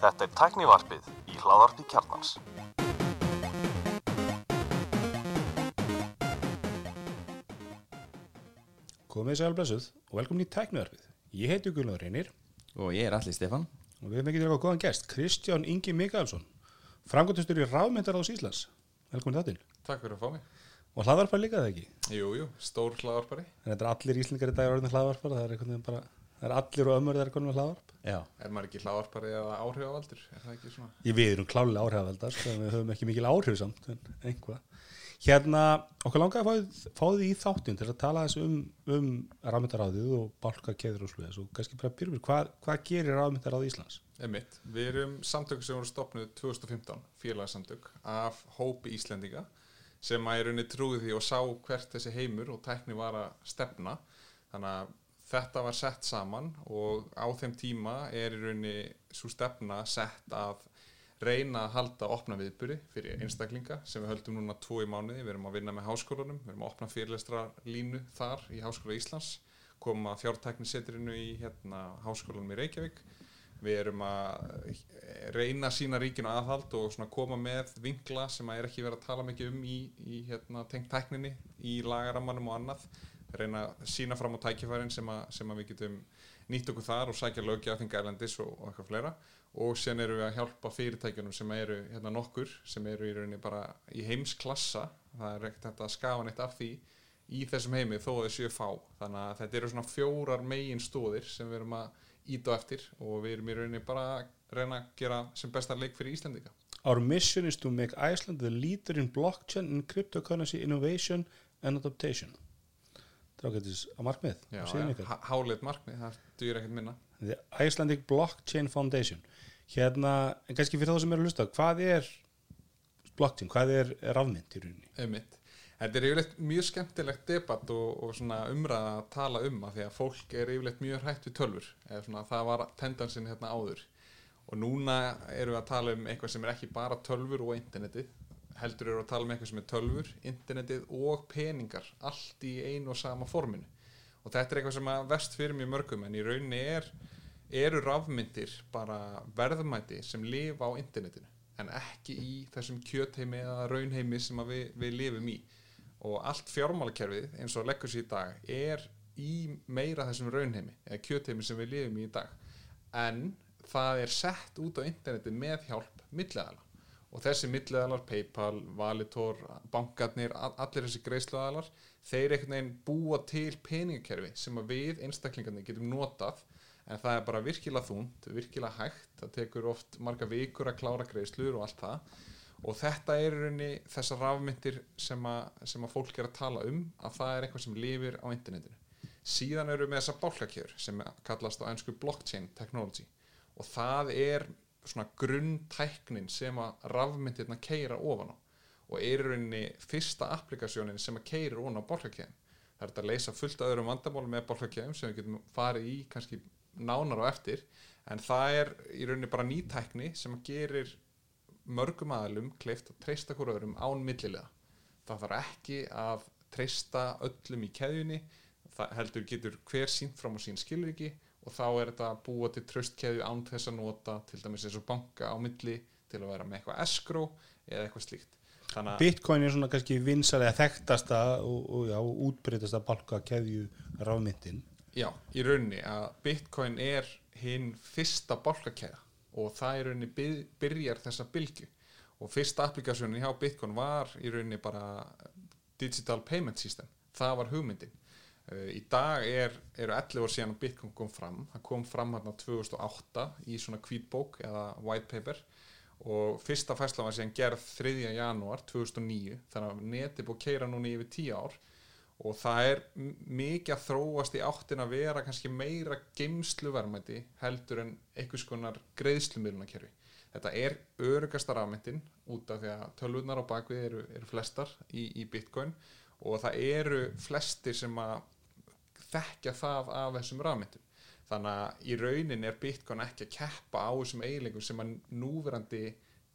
Þetta er tæknivarpið í hláðarpi kjarnans. Komið sæl blessuð og velkomin í tæknivarpið. Ég heiti Gunnar Reynir Og ég er allir Stefan og við hefum ekki til eitthvað góðan gest, Kristján Ingi Mikaelsson, framgóttustur í Ráðmyndar á Íslands. Velkomin þáttinn. Takk fyrir að fá mig. Og hlaðvarpar líka það ekki. Jú, jú, stór hlaðarpari. En þetta er allir íslendingar í dag orðin hlaðvarpar, það er einhvern veginn bara, það er allir og ömur það komin með hlaðvarp. Já Er maður ekki hlaðarpari eða áhrifavaldur? Er það ekki svona? Ég við erum klálega áhrifavaldar, sko, en við höfum ekki mikil áhrif samt, en einhvað. Hérna, okkur langaði að fá, fá því í þáttinn til að tala þessu um, um rafmyndaráðið og bálkakeður og sluðis og kannski bara byrjum við, hvað, hvað gerir rafmyndaráð Íslands? Einmitt. Við erum samtök sem voru stopnuð 2015, félagsamtök, af hópi Íslendinga sem að er unni trúið því og sá hvert þessi heimur og tækni var að stefna. Þannig að þetta var sett saman og á þeim tíma er í rauninni svo stefna sett að reyna að halda opna viðburi fyrir einstaklinga sem við höldum núna tvo í mánuði. Við erum að vinna með háskólanum, við erum að opna fyrirlestra línu þar í Háskóla Íslands, koma fjártæknisetrinu í hérna, Háskólanum í Reykjavík. Við erum að reyna sína ríkinu aðhald og koma með vinkla sem að er ekki verið að tala mikið um í, í hérna, tengt tækninni, í lagarammanum og annað. Reyna að sína fram á tækifærin sem, að, sem að við getum nýtt okkur þar og sækja löggjafning erlendis og, og eitthvað fleira. Og sen erum við að hjálpa fyrirtækjunum sem eru hérna nokkur sem eru í rauninni bara í heimsklassa. Það er ekkert hægt að skafa neitt af því í þessum heimi þó að þau séu fá. Þannig að þetta eru svona fjórar megin stóðir sem við erum að íta á eftir og við erum í rauninni bara að reyna að gera sem besta leik fyrir Íslandika Our mission is to make Iceland the leader in blockchain and cryptocurrency innovation and adaptation. Það ágættis að markmið. Já, á síðan ykkar. há- háleit markmið, það dýr ekkert minna The Icelandic Blockchain Foundation. Hérna, en kannski fyrir þá sem eru að hlusta, hvað er blockchain, hvað er rafmynd í rauninni? Einmitt. Þetta er yfirleitt mjög skemmtilegt debatt og, og svona umræða að tala um að því að fólk er yfirleitt mjög hrætt við tölfur eða svona það var tendansin hérna áður og núna erum við að tala um eitthvað sem er ekki bara tölfur og internetið heldur eru að tala um eitthvað sem er tölfur, internetið og peningar allt í einu og sama forminu. Og þetta er eitthvað sem að vest fyrir mjög mörgum en í rauninni er, eru rafmyndir bara verðmæti sem lifa á internetinu en ekki í þessum kjötheimi eða raunheimi sem við, við lifum í. Og allt fjármálakerfið eins og leggur sér í dag er í meira þessum raunheimi eða kjötheimi sem við lifum í í dag. En það er sett út á interneti með hjálp milliðala og þessi milliðalar, Paypal, Valitor bankarnir, allir þessi greiðsluðalar þeir einhvern veginn búa til peningakerfi sem við einstaklingarnir getum notað. En það er bara virkilega þúnt, virkilega hægt. Það tekur oft marga vikur að klára greiðslur og allt það. Og þetta er í rauninni þessar rafmyndir sem að, sem að fólk er að tala um að það er eitthvað sem lifir á internetinu. Síðan eru við með þessa bálkakjör sem kallast á ennsku blockchain technology. Og það er svona grunntæknin sem að rafmyndirna keira ofan á og er í rauninni fyrsta applikasjónin sem að keira ofan á bálkakjöðum það er að leysa fullt öðrum vandamálum með bálkakjöðum sem við getum farið í kannski nánar á eftir en það er í rauninni bara nýtækni sem að gerir mörgum aðalum kleift að treysta hvort öðrum án millilega. Það þarf ekki að treysta öllum í keðjunni, það heldur getur hver sínt fram á sín skilriki og þá er þetta að búa til tröstkeðju án þess að nota til dæmis eins og banka á milli til að vera með eitthvað eskró eða eitthvað slíkt. Bitcoin er svona kannski vinsalega þekktasta og, og já, útbreytasta balka keðju rafmyndin. Já, í rauninni að Bitcoin er hinn fyrsta bálkakæða og það í rauninni byð, byrjar þessa bylgju og fyrsta applikasjónin hjá Bitcoin var í rauninni bara Digital Payment System, það var hugmyndin í dag er, eru 11 ár síðan að Bitcoin kom fram það kom fram hérna 2008 í svona hvítbók eða white paper og fyrsta fæsla var síðan gerð 3. janúar 2009 þannig að neti búið að keira núna yfir 10 ár og það er mikið að þróast í áttin að vera kannski meira geimsluvermæti heldur en einhvers konar greiðslumiðlunakerfi. Þetta er örugasta rafmyndin út af því að tölvunar á bakvið eru, eru flestar í, í Bitcoin og það eru flestir sem að þekkja það af þessum rafmyndum. Þannig að í raunin er Bitcoin ekki að keppa á þessum eiginleikum sem að núverandi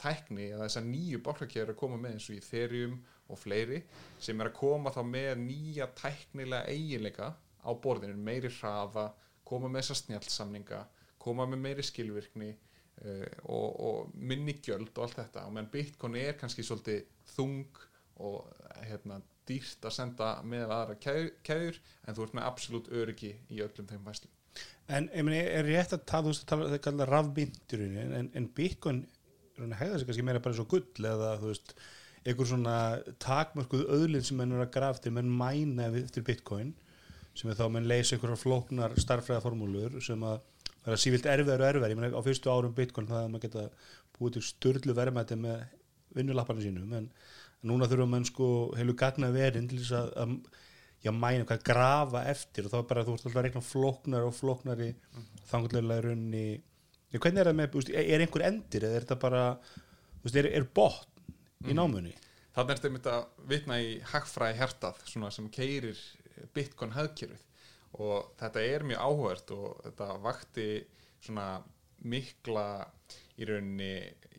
tækni eða þessar nýju bálkakjör að koma með eins og í Ethereum og fleiri sem er að koma þá með nýja tæknilega eiginleika á borðinu, meiri hraða koma með þessar snjálsamninga koma með meiri skilvirkni uh, og, og minni gjöld og allt þetta og meðan Bitcoin er kannski svolítið þung og hérna, dýrt að senda með aðra keðjur en þú ert með absolutt öryggi í öllum þeim fæslum En meni, er rétt að tala, þú veist að tala, rafbyndur en, en Bitcoin er hann að hegða sig kannski meira bara svo gull eða þú veist, einhver svona takmörkuð öðlinn sem menn er að grafa eftir, menn mæna eftir Bitcoin sem er þá menn leysa einhverjar flóknar starffræðaformúlur sem að er sífilt erfiðar og erfiðar, ég meina á fyrstu árum Bitcoin það að maður geta búið til störlu verðmæti með vinnulapparnir sínum en núna þurfum menn sko heilu gagna verinn til þess að, að já, mæna hvað grafa eftir og þá er bara þú ert alltaf að reikna flóknar og flóknari þangulega runni hvernig er það með, veist, er, er einhver endir eða er þetta bara, þú veist, er, er botn í námunni? Þannig er þetta að vitna í hagfræði svona sem keirir Bitcoin hagkerfið. Og þetta er mjög áhugert og þetta vakti svona mikla í rauninni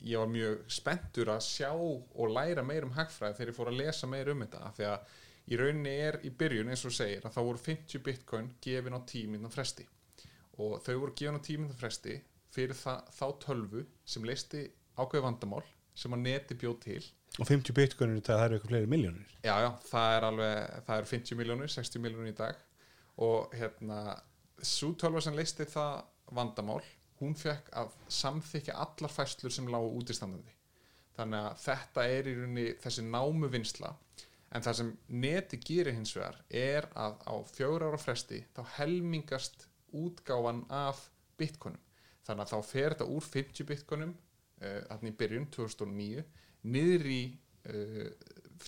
ég var mjög spenntur að sjá og læra meir um hagfræði þegar ég fór að lesa meir um þetta af því að í rauninni er í byrjun eins og segir að þá voru 50 bitcoin gefin á tíminn fresti. Og þau voru gefin á tíminn fresti fyrir það, þá tölvu sem leisti ákveð vandamál sem að neti bjóð til. Og 50 bitcoinir það eru eitthvað fleiri miljónir Já, já, það er alveg, það er 50 miljónur, 60 miljónur í dag. Og hérna, svo tölva sem leisti það vandamál, hún fekk að samþykja allar fæslur sem lágu útistandandi. Þannig að þetta er í rauninni þessi námu vinsla, en það sem neti gerir hins vegar er að á fjögur ára fresti þá helmingast útgáfan af bitcoinum. Þannig að þá fer þetta úr 50 bitcoinum, uh, þarna í byrjun 2009, niður í uh,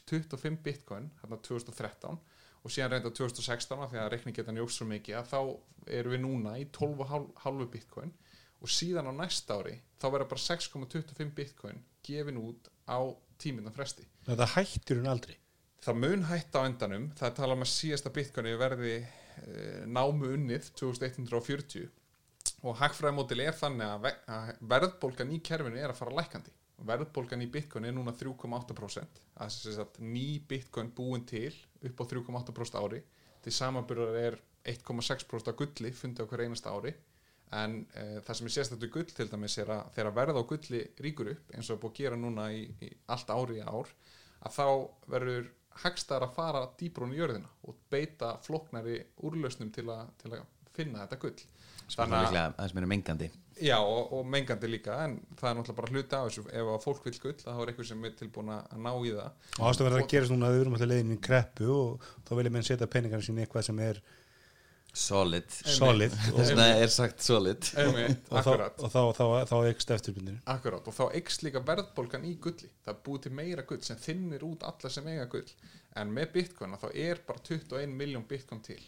25 bitcoin hérna 2013 og síðan reynda 2016 af því að reikningetan jókst svo mikið að þá erum við núna í 12,5 bitcoin og síðan á næsta ári þá verður bara 6,25 bitcoin gefin út á tíminna fresti. Þetta hættir hún aldrei. Það mun hætta á endanum. Það talað um að síðasta bitcoini verði e, námu unnið 2140 og hagfræðmódil er þannig að, ve að verðbólgan í kerfinu er að fara lækandi verðbólgan í bitcoin er núna 3,8% að þess að ný bitcoin búin til upp á 3,8% ári. Til samanburðar er 1,6% af gulli fundið hver einasta ári en e, það sem er sérstaklega gull til dæmis er að þegar verð á gulli ríkur upp eins og er búið að gera núna í, í allt ári í ár að þá verður hagstar að fara dýbrún í jörðina og beita floknari úrlausnum til, a, til að finna þetta gull. Er líklega það sem er mengandi. Já, og, og mengandi líka, en það er náttúrulega bara hluti af þessu, ef að fólk vil gull, þá er eitthvað sem er tilbúin að ná í það. og ástæður verður að gerast núna að við erum alltaf leiðin í kreppu og þá vilja menn setja peningarna sín í eitthvað sem er solid. Solid. Þess vegna er sagt solid. Einmitt, og, þá, akkurat, og þá, þá, þá, þá ekst eftirbyndir akkurat, og þá eikst líka verðbólgan í gulli. Það búið til meira gull sem þinnir út alla sem eiga gull. En með bitcoin, þá er bara 21 miljón bitcoin til.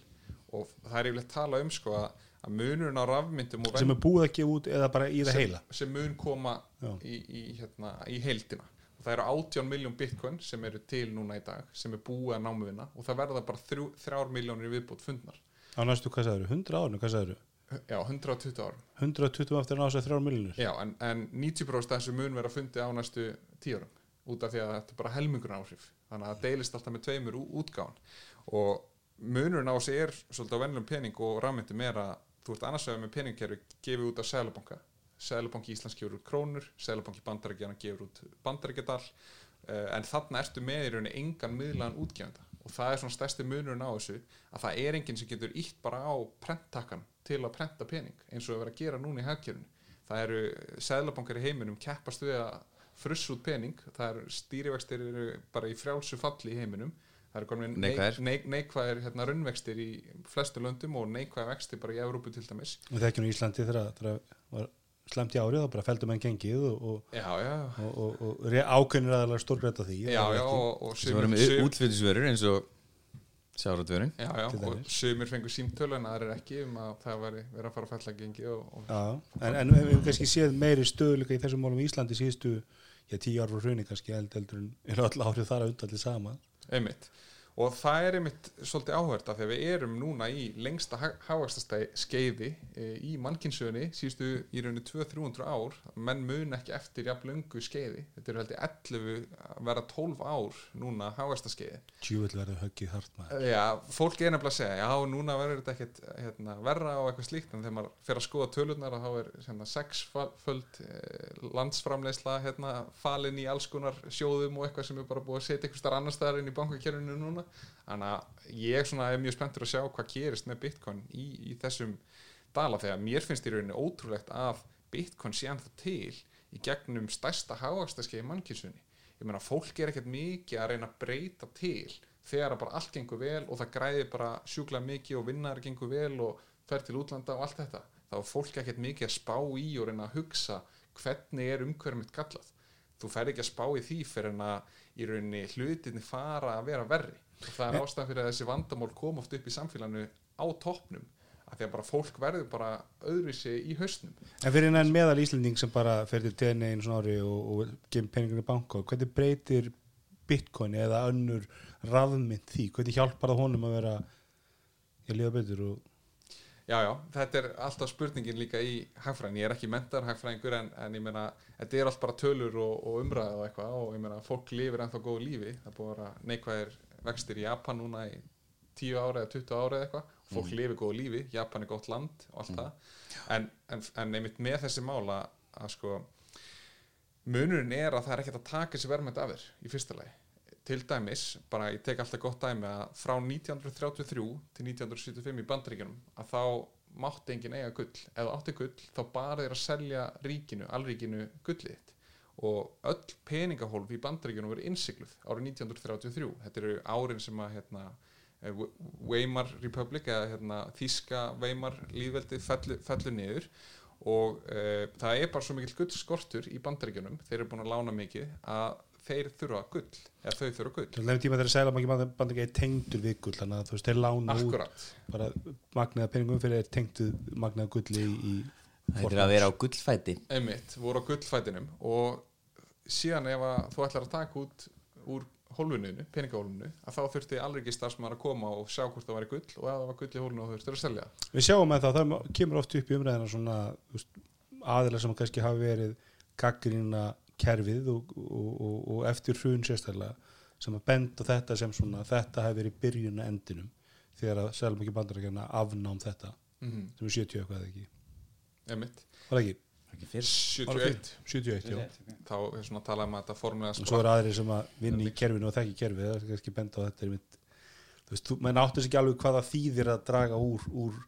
Og það er yfirleitt tala um sko að, að munurinn á rafmyndum og sem er búið að gefa út eða bara í það sem, heila. sem mun koma í, í, hérna, í heildina. Og það eru 18 miljón bitcoin sem eru til núna í dag sem er búið að námuðina og það verða bara þrjú, þrjár miljónir í viðbútt fundnar á næstu, hvað sagður, 100 árinu, hvað sagður já, 120 árum. 120 aftur að ná sér þrjár miljonir já, en, en 90% af þessu mun vera fundið á næstu 10 árum út af því að þetta er bara helmingur áhrif þannig að það deilist alltaf með tveimur ú- útgáfan. Og munurinn á þessu er svolítið á venlum pening og rafmyndum er að þú ert annars vegar með peningkerfi gefið út af Sælabanka Sælabanki Íslands gefur út krónur Sælabanki Bandarækjana gefur út bandarækjadal uh, en þarna ertu með í rauninni engan miðlaðan útgefenda og það er svona stærsti munurinn á þessu að það er enginn sem getur ítt bara á prenttakkan til að prenta pening eins og að vera að gera núna í hagkerfinu það eru Sælabankar í heiminum keppast við að fruss út pening það eru stýrivextir eru bara í frjálsu falli í heiminum það eru Neikvæðir. neik, neikvæðir hérna, runnvextir í flestu löndum og neikvæðir vextir bara í Evrópu til dæmis og þekkjum í Íslandi þegar það var slemt í árið þá bara feldum enn gengið og, og, já, já, og, og, og ákveðnir aðalega stórgræta því. Já, já og, og sem voru með útflytisvörur eins og sjáratvörun og sumir fengur símtölu en aðrir ekki um að það væri verið að fara að fella gengi og, og Já, en, en við hefum kannski séð meiri stöðuleika í þessum málum í Íslandi síðustu, já, tíu ár frá hruni kannski held, heldur en er öll árið þar að undalli sama. einmitt og það er einmitt svolítið áhvert af því að við erum núna í lengsta hávaksta skeiði e, í mannkynsögunni síðustu í rauninu 200-300 ár. Menn mun ekki eftir jafn löngu skeiði. Þetta eru heldur 11 að vera 12 ár núna hávaksta skeiði Tjúvill verður höggið hart maður. Já, fólk er nefnilega að segja, já, núna verður þetta ekkert hérna, verra og eitthvað slíkt en þegar maður fer að skoða tölurnar að þá er hérna, sexföld eh, landsframleysla hérna, falin í alls konar sjóðum og eitthvað sem er bara búið að setja eitthvað starf annar staðar inn í bankakerfinu núna þannig að ég svona er mjög spenntur að sjá hvað gerist með Bitcoin í, í þessum dala þegar mér finnst í rauninni ótrúlegt að Bitcoin sé ennþá til í gegnum stærsta hávakstaskeið mannkynsunni ég meina fólk er ekkert mikið að reyna að breyta til þegar bara allt gengur vel og það græðir bara sjúkla mikið og vinnar gengur vel og fer til útlanda og allt þetta. Þá er fólk ekkert mikið að spá í og reyna að hugsa hvernig er umhverfum mitt kallað. Þú fer ekki að spá í því fyrir en að í rauninni hlutinni fara að vera verri og það er ástæðan fyrir að þessi vandamál kom oft upp í samfélaginu á toppnum að því að bara fólk verður bara öðruvísi í hausnum. En fyrir enn meðal Íslanding sem bara fer til TNA einu svona ári og, og gemur peningur í banka hvernig breytir Bitcoin eða önnur rafmynd því? Hvernig hjálpar það honum að vera að lifa betur og Já, já, þetta er alltaf spurningin líka í hagfræðin, ég er ekki mentar hagfræðingur en, en ég meina, þetta er allt bara tölur og, og umræða og eitthvað og ég meina, fólk lifir ennþá góðu lífi, það búið að neikvæðir vextir í Japan núna í 10 ára eða 20 ára eða eitthvað, fólk mm. lifir góðu lífi, Japan er gott land og allt mm. það. En, en, en einmitt með þessi mála að sko munurinn er að það er ekkert að taka þessi verðmætt af þér í fyrsta lagi. Til dæmis, bara ég tek alltaf gott dæmi að frá 1933 til 1975 í bandaríkjunum að þá mátti enginn eiga gull. Eða átti gull þá bara er að selja ríkinu, allríkinu gullið og öll peningahólf í bandaríkjunum verið innsikluð árið 1933 þetta eru árin sem að hérna, Weimar Republic eða hérna, Þíska Weimar lífveldið fellur fellu niður og e, það er bara svo mikil gullskortur í bandaríkjunum, þeir eru búin að lána mikið að þeir þurfa gull eða þau þurfa gull. Það er tíma þegar Sælabanki bandið er tengdur við gull þannig að þú veist, þeir lána Akkurat. út bara magnaða peningum fyrir þeir tengdu magnaða gulli í Það er að vera á gullfæti. Einmitt, voru á gullfætinum og síðan ef þú ætlar að taka út úr hólfuninu, peningahólfuninu að þá þurfti alveg starfsmæður að koma og sjá hvort það væri gull og ef það var gull í hólfuninu þá þurfti að selja Við sjáum að það, það kemur oft upp í umræðina svona aðilega sem kannski hafi verið gaggrína kerfið og, og, og, og eftir hrun sérstaklega sem að benda þetta sem svona þetta hefur verið byrjun að endinum þegar að selum ekki bandarækjana afnám þetta mm -hmm. sem er 70 eitthvað eða ekki Einmitt. Var það ekki? 71 71, já. Þá er svona að tala um að þetta formulega og svo er aðrir sem að vinna í kerfinu og þekki kerfið það er kannski benda á þetta er mitt þú veist, áttur sér ekki alveg hvaða þýðir að draga úr, úr,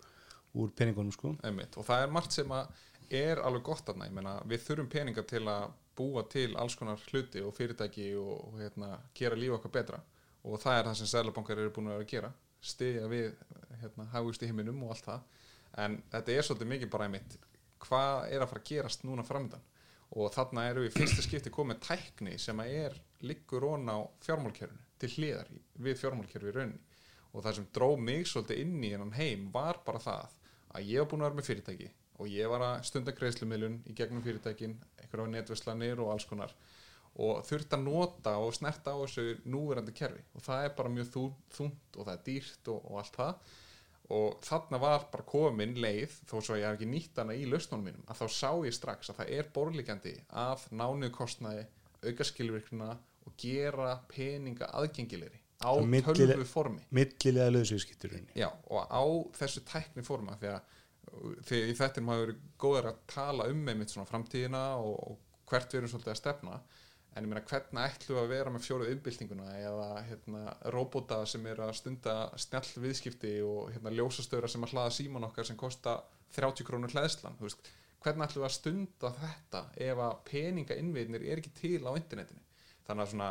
úr peningunum sko. Einmitt. og það er margt sem að er alveg gott aðna, ég menna við þurfum peninga til að búa til alls konar hluti og fyrirtæki og, og hérna, gera lífa okkar betra. Og það er það sem sælabankar eru búin að vera að gera. Stiðja við hérna, hagust í heiminum og allt það. En þetta er svolítið mikið bara einmitt hvað er að fara að gerast núna framöndan og þarna eru við fyrsta skipti komið tækni sem að er liggur ón á fjármálkerfinu til hliðar við fjármálkerfi í rauninni. Og það sem dró mig svolítið inn í hennan heim var bara það að ég var búin að vera með fyrirtæki og ég var að stunda greiðslumilun í gegnum fyrirtækin, einhverja netvæslanir og alls konar. Og þurft að nota og snerta á þessu núverandi kerfi. Og það er bara mjög þúnt og það er dýrt og, og allt það og þarna var bara komin leið þó svo ég hef ekki nýtt hana í lausnónum mínum að þá sá ég strax að það er borlíkjandi að nánuðu kostnaði auka skilvirkna og gera peninga aðgengilegri á tölvu formi millilega löðsvískittur Já, og á þessu tækni forma því að því í þettin maður verið góður að tala um með mitt svona framtíðina og, og hvert við erum svolítið að stefna en ég meina hvernig ætlum við að vera með fjóruð umbyltinguna eða hérna, robota sem er að stunda snjall viðskipti og hérna, ljósastöra sem að hlaða síman okkar sem kosta 30 krónur hlæðslan hvernig ætlum við að stunda þetta ef að peninga innviðnir er ekki til á internetinu? Þannig að svona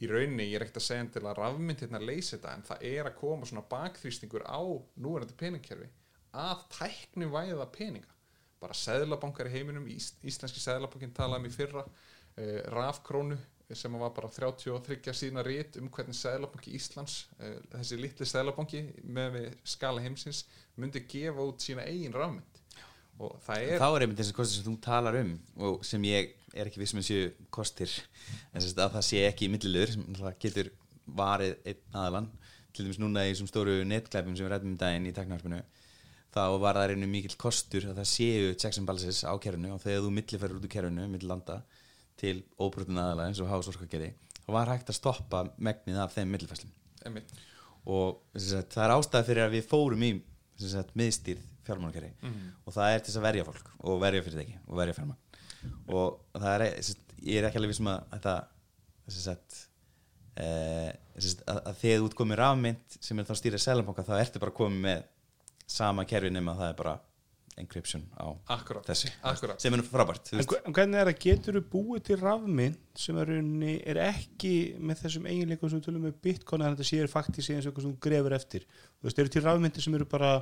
í rauninni ég er ekkert að segja til að rafmynd hérna leysi þetta en það er að koma svona bakþrýstingur á núverandi peningkerfi að tækni væða peninga. Bara seglabankar í heiminum Ís, Íslenski seglabankin talaði um í fyrra eh, rafkrónu sem var bara 33 síðan rétt um hvernig seglabanki Íslands eh, þessi litli seglabanki með skala heimsins myndi gefa út sína eigin rafmynd. Og það er þá er einmitt þessi kostir sem þú talar um og sem ég er ekki vissum að séu kostir. En þess að það sé ekki í millilur sem getur varið einn aðalan til dæmis núna í þessum stóru netklæpum sem við rættum um daginn í teknarpinu þá var það reynu mikill kostur að það séu checks and balances á kerfinu og þegar þú milliferður út úr kerfinu, mill landa til óbrotun aðalega eins og hásorka þá var hægt að stoppa megnið af þeim millifæslum Einmitt. og sagt, það er ástæða fyrir að við fórum í sagt, miðstýrð fjármálakerri og það er til þess að verja fólk og verja fyrirtæki og verja fjármál og það er, sagt, ég er ekki alveg vissum að þetta e, að, að þegar þú ert komið rafmynd sem er þá stýrið selanbanka þá ertu bara komið með sama kerfi nema það er bara encryption á Akkurat, þessi akkurat. sem er frábært þú En en hvernig er að getur þú búið til rafmynd sem er, rauninni, er ekki með þessum eiginleikum sem við tölum með bitcoin að þetta séir faktísi eins og eitthvað sem þú grefur eftir þú veist, eru til rafmyndir sem eru bara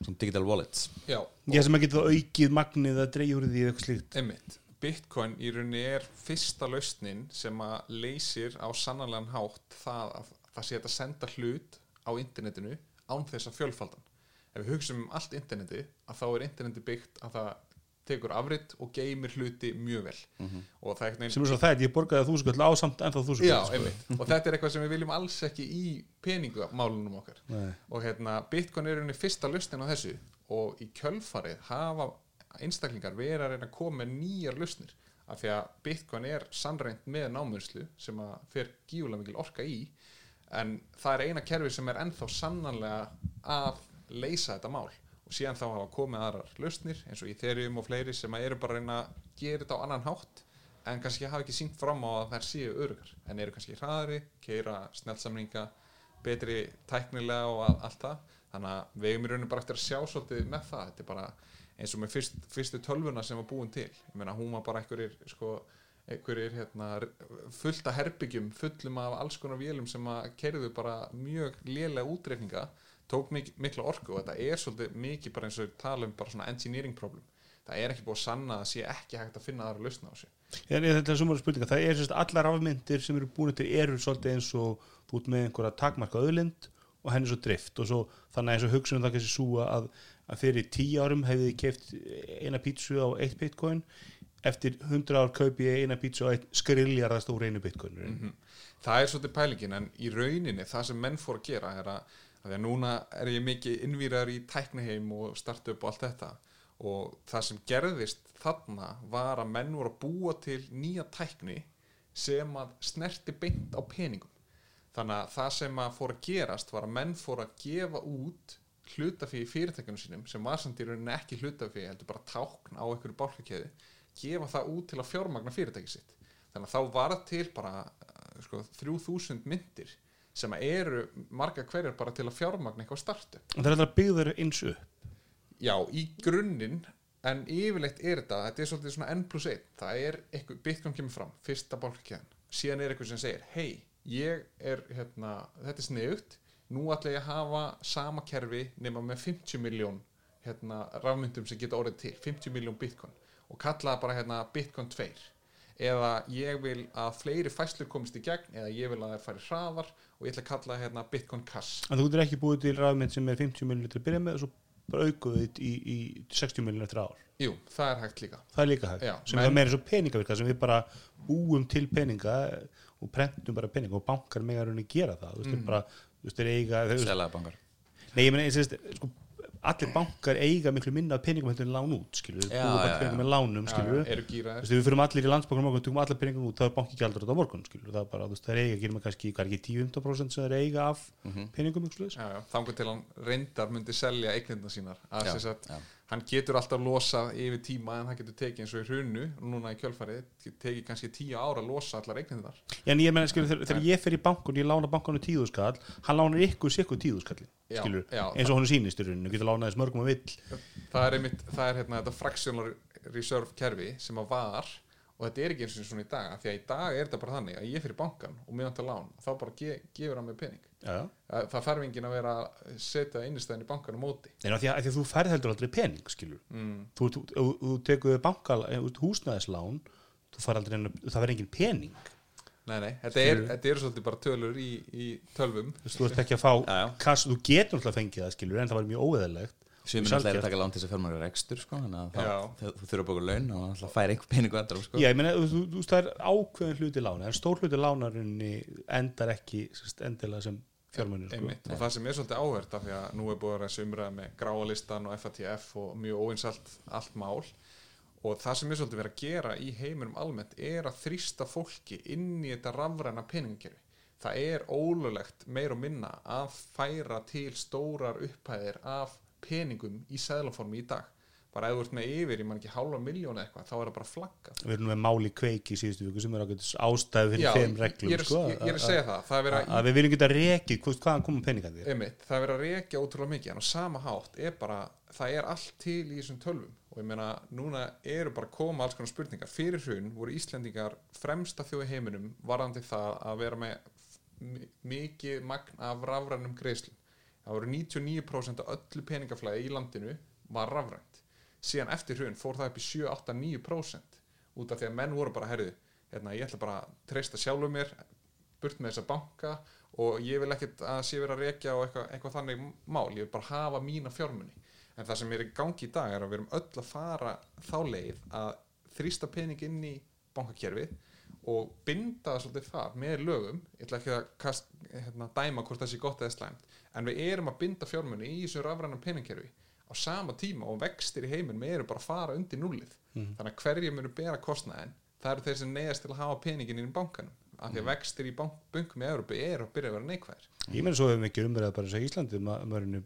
Svona digital wallets Já, ég sem að geta aukið magnið að dreigja úr því eða eitthvað slíkt Einmitt. Bitcoin í rauninni er fyrsta lausnin sem að leysir á sannanlegan hátt það að það sé að senda hlut á internetinu án þess að fjölfaldan. Ef við hugsaum um allt interneti að þá er interneti byggt að það tekur afritt og geymir hluti mjög vel og það er einhvern sem er svo það, ég borgaði þú skall á samt ennþá þú Já, skall einmitt. Og þetta er eitthvað sem við viljum alls ekki í peningamálunum okkar. Nei. Og hérna, Bitcoin er rauninni fyrsta lausnin á þessu og í kjölfarið hafa einstaklingar verið að reyna að koma með nýjar lausnir af því að Bitcoin er sannreint með námörslu sem að fer gífulega mikil orka í en það er eina kerfi sem er ennþá sannanlega að leysa þetta mál. Og síðan þá hafa komið aðrar lausnir eins og Ethereum og fleiri sem eru bara að reyna að gera þetta á annan hátt en kannski hafa ekki sínt fram á að þær séu örugar en eru kannski hraðari, keira snjálfsamninga, betri tæknilega og all- allt það. Þannig að við eigum í rauninu bara eftir að sjá svolítið með það, þetta er bara eins og með fyrst, fyrstu tölvuna sem var búin til. Ég meina hún var bara einhverjir sko, einhverjir hérna, fullt af herbyggjum, fullum af alls konar vélum sem að kerðu bara mjög lélega útreikninga tók mik mikla orku og þetta er svolítið mikið bara eins og tala um bara svona engineering problem. Það er ekki búið að sanna að sé ekki hægt að finna aðra lausna á ég- þetta er sumar spurninga, það er sérst allar rafmyndir sem eru búin til eru svolítið eins og ert með einhverja takmarka öðlind og henni svo drift og svo þannig eins og hugsunum það kannski súa að, að fyrir tíu árum hefði þið keft eina pítsu á eitt bitcoin. Eftir hundra ár kaupi ég eina pítsu á eitt skriljarðast úr einu bitcoin mm það er svolítið pælingin en í rauninni það sem menn fór að gera er að, því að núna er ég mikið innvírar í tækniheim og startup og allt þetta. Og það sem gerðist þarna var að menn voru að búa til nýja tækni sem að snerti beint á peningum. Þannig að það sem að fór að gerast var að menn fór að gefa út hlutafí í fyrirtækjunum sínum sem var samt í rauninni ekki hlutafí heldur bara tákn á einhverju bálkakeði gefa það út til að fjármagna fyrirtæki sitt. Þannig að þá var til bara uh, sko, 3000 myndir sem eru marga hverjar bara til að fjármagna eitthvað startu og það er alltaf byggður eins upp. Já, í grunninn en yfirleitt er þetta, þetta er svolítið svona N plus 1, það er eitthvað, Bitcoin kemur fram, fyrsta bálkakæðan síðan er eitthvað sem segir, hei, ég er hérna, þetta er sniðugt nú ætla ég að hafa sama kerfi nema með 50 miljón hérna, rafmyndum sem geta orðið til 50 miljón Bitcoin. Og kalla það bara hérna, Bitcoin 2 eða ég vil að fleiri fæslur komist í gegn eða ég vil að þær fari hraðar og ég ætla að kalla það hérna, Bitcoin Cash. En þú getur ekki búið til rafmynd sem er 50 miljonir til að byrja með og svo bara aukuðu þitt í, í 60 miljonir eftir ár. Jú, það er hægt líka. Það er líka hægt, Já, sem er meira svo peningavirka sem við bara búum til peninga og prentum bara peninga og bankar með að gera það, þú veist, mm. bara þú veist, þeir eiga, Selaða bankar nei, ég meina, ég sést, sko, allir bankar eiga miklu minna peningum heldur en lán út, skilur við, búum til peningum með lánum, skilur við, fyrir allir í landsbókunum morgun, tökum allir peningum út, það er banki aldrei á morgun, skilur, það er bara, þú veist, það er eiga, gerum við kannski, hvað er ekki 10-15% sem það er eiga af peningum, já, já, þangur til hann reyndar myndi selja eignirna sínar að þess að. Hann getur alltaf losað yfir tíma en hann getur tekið eins og í hrunu. Núna í kjölfarið, tekið kannski tíu ára að losa allar eignirnar. Já, en ég meina, skilur, þegar, þegar ég fer í bankun, ég lána bankanu tíðu skall, hann lánar ykkur sikkur tíðu skallin, Já, skilur, já, eins og hann sýnist í rauninu, getur lánað þess mörgum að vill. það er, einmitt, það er hérna, þetta fractional reserve kerfi sem að var og þetta er ekki eins og svona í dag af því að í dag er þetta bara þannig að ég fyrir bankan og mér vantar lán þá bara ge gefur hann með pening Já, það, þarf enginn að vera að setja innistæðin í bankan á móti En af því að, því að þú færð heldur aldrei pening, skilur. mm. Þú, þú, þú, þú tekur bankal, húsnæðislán, þú fær aldrei, það verður engin pening. nei, nei, þetta er, þetta er svolítið bara tölur í, í tölvum Þú ert ekki að fá kass, þú getur náttúrulega fengið það, skilur, en það var mjög óeðalegt. Sumir náttúrulega er að taka lán til þess að fjármæra rekstur sko, þannig að þú þurfa að bóka laun og náttúrulega færa einhver peningu endur sko. Já, ég meina, þú, veist, það er ákveðin hluti lána, en stór hluti lánarinni endar ekki sérst, endilega sem fjármunir sko. Einmitt, og það sem er svolítið áhvert af því að nú er búið að umræða með gráalistan og FATF og mjög óinsalt allt mál. Og það sem er svolítið verið að gera í heiminum almennt er að þrýsta fólki inn í þetta rafræna peningakerfi. Það er ólulegt meir og minna að færa til stórar upphæðir af peningum í seðlaformi í dag. Bara ef þú ert með yfir, ég man ekki hálfa miljón eitthvað, þá er það bara flaggað. Við erum með máli kveiki í síðustu viku sem er ástæðu fyrir þeim reglum ég er, sko, ég, er að segja það, það að að við viljum geta rekið hvaðan koma peningandi það er verið að rekja ótrúlega mikið en á sama hátt er bara, það er allt til í þessum tölvum. Og ég meina núna eru bara koma alls konar spurningar. Fyrir hrun voru Íslendingar fremsta þjóð í heiminum varðandi það að vera með mi- mikið magn af rafrænum greiðslum það voru 99% af öllu peningaflæði í landinu var rafrænt. Síðan eftir hrun fór það upp í 7-8-9% út af því að menn voru bara herðu, hérna, ég ætla bara að treysta sjálfum mér burt með þessa banka og ég vil ekkert að sé vera að rekja og eitthvað, eitthvað þannig mál, ég vil bara hafa mína fjármunni en það sem er í gangi í dag er að við erum öll að fara þá leið að þrýsta pening inn í bankakerfið og binda það svolítið það með lögum ég ætla ekki að kast, hérna, dæma hvort það sé gott eða slæmt en við erum að binda fjármunni í þessu rafrænum peningkerfi á sama tíma og vextir í heiminum eru bara að fara undir nullið þannig að hverju munu bera kostnaðin það eru þeir sem neyðast til að hafa peningin inn í bankanum af því að vextir í bank, bankum í Európa eru að byrja að vera neikvæðir. Ég meina svo hefum við ekki umræða bara þess að Íslandi að mörginu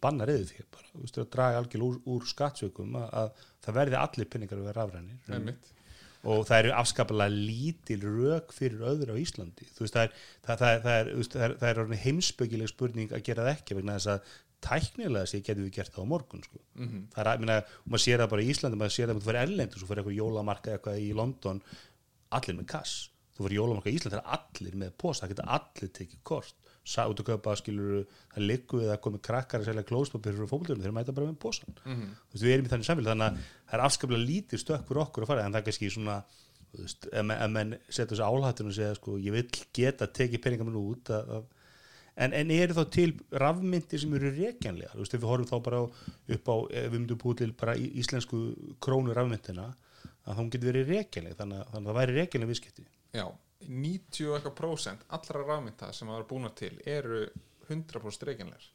banna reyðu því bara, að draga algjör úr, úr skattsökum að, að það verði allir penningar að vera Einmitt. Og það eru afskapalega lítil rök fyrir öðru á Íslandi þú veist, það er, það, það, það er, þú veist, það er, það er orðin heimspökileg spurning að gera það ekki vegna þess að tæknilega sér getum við gert það á morgun sko. Mhm. það er, minna, og maður sér það bara í Íslandi maður sér það að þú fyrir erlend og svo fyrir eitthvað jólamarka eitthvað í London allir með kass þú fyrir jólamarka í Íslandi það er allir með posa, það geta allir tekið kort út að kaupa skilur það liggur við að komi krakkar að selja klóspapir fyrir fókbaldurinn, þeir mæta bara með posan Mhm. þú veist, við erum í þannig samfélag þannig að það er afskaplega lítið stökk fyrir okkur að fara en það er kannski svona veist, ef, men- ef menn setja þessu álhættinu og segja sko, ég vil geta tekið peningar minn út að, að, en, en eru þá til rafmyndir sem eru rekjanlega þú veist, ef við horfum þá bara upp á ef við myndum búið til bara í- íslensku krónu rafmyndina, að þá getur verið rekjanlega, þannig, að- þannig að það væri rekjanlega viðskipti. Já, 90 og eitthvað prósent allra rafmynda sem það er búna til eru 100% reikjanlegar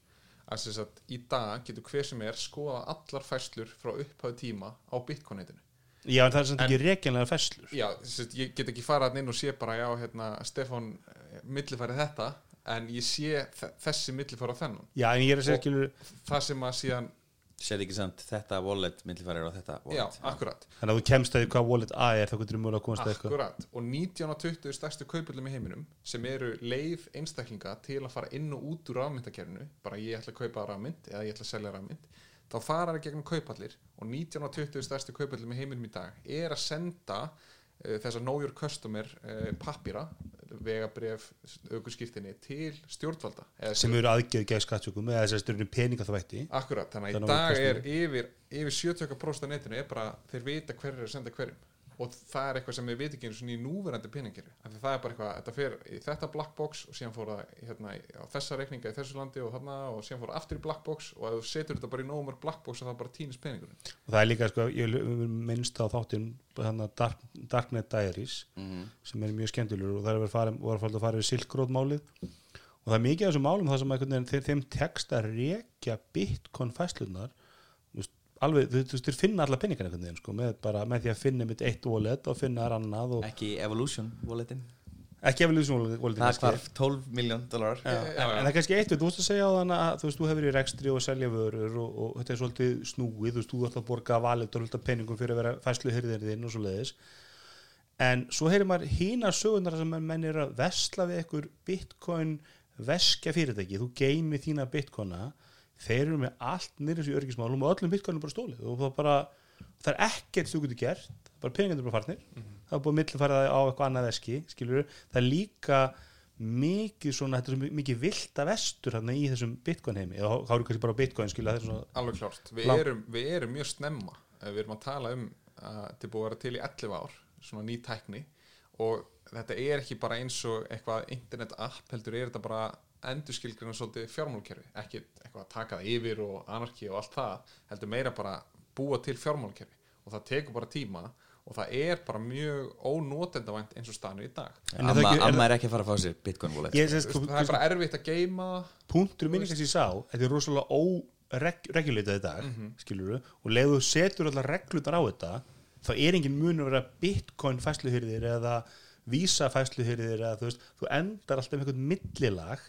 að þess að í dag getur hver sem er skoða allar færslur frá upphæðu tíma á bitcoin-netinu. Já, en það er samt ekki rekjanlega festlur Já, að ég get ekki farað inn og sé bara já, hérna, Stefán eh, millifærið þetta en ég sé þe- þessi millifærið þennan. Já, en ég er að segja Og- það sem að síðan, Sér ekki samt þetta wallet millifærir á þetta já, wallet akkurat. Þannig að þú kemst að því hvað wallet A er þá getur þú mjög að komast að eitthvað. Akkurat, og 19 og 20 stærstu kaupullum í heiminum sem eru leið einstaklinga til að fara inn og út úr rafmyndakerfinu bara ég ætla að kaupa rafmynd eða ég ætla að selja rafmynd þá fara það gegnum kaupallir og 19 og 20 stærstu kaupullum í heiminum í dag er að senda uh, þessa know your customer uh, pappira vegabref, aukurskýrtinni til stjórnvalda eða sem eru aðgerð gegn skattsökum eða þess að stjórnum peninga það vætti Akkurat, þannig að í dag er yfir, yfir 70% af netinu er bara, þeir vita hver er að senda hverjum og það er eitthvað sem við viti ekki einu svona í núverandi peningir af því það er bara eitthvað, þetta fer í þetta black box og síðan fór það hérna, á þessa reikninga í þessu landi og þarna og síðan fór það aftur í black box og ef þú setur þetta bara í nómur black box og það bara týnist peningurinn. Og það er líka, sko, ég minnst á þáttinn þannig að Dark, Darknet Diaries sem er mjög skemmtilegur og það er verið að fara við silkrótmálið. Og það er mikið af þessum málum það sem þeim tekst að rekja bitcoin fæslunar alveg, þú þú veist, þeir finna alla peningar einhvern veginn, sko, með, bara, með því að finna mitt eitt wallet og finna þar annað og Ekki Evolution walletin? Ekki evolution walletin Það hvarf 12 miljón dólar Já, en, en það er kannski eitt, þú veist að segja á þann að þú veist, þú hefur í rekstri og selja vörur og, og þetta er svolítið snúið, þú veist, þú ætla að borga valit og hluta peningum fyrir að vera fæslu hyrðirinn og svo leiðis en svo heyrir maður hína sögunar sem menn er að vesla við einhver bitcoin veskja fyrirtæki, þú geimi þína bitcoina, þeir eru með allt nýrið þessu örgismálum og öllum bitcoinum bara stólið og það bara, það er ekkert þú getur gert, bara peningarnir bara farnir. Það er búið milli farið á eitthvað annað veski skilur, það er líka mikið svona, þetta er svo mikið vilda vestur hérna í þessum bitcoin heimi. Eða þá eru kannski bara bitcoin skilur, það er svona Alveg klárt, við erum, við erum mjög snemma við erum að tala um að þetta búið að vera til í 11 ár svona ný tækni. Og þetta er ekki bara eins og eitthvað internet app heldur er þetta bara endurskilgrina svolítið fjármálkerfi ekki eitthvað að taka það yfir og anarki og allt það heldur meira bara búa til fjármálkerfi og það tekur bara tíma og það er bara mjög ónotendavænt eins og staðinu í dag. En amma, ekki- er amma er ekki að fara að fá sér bitcoin wallet. Ég, Þú sést, veist, það er bara erfitt að geima punktur minni kannski sá þetta er rosalega óreguleitað í dag mm og leiðu setur allar reglutar á þetta þá er engin mun að vera bitcoin fæsluhyrðir eða vísa fæsluhyrðir eða þú veist, þú endar alltaf með einhvern millilag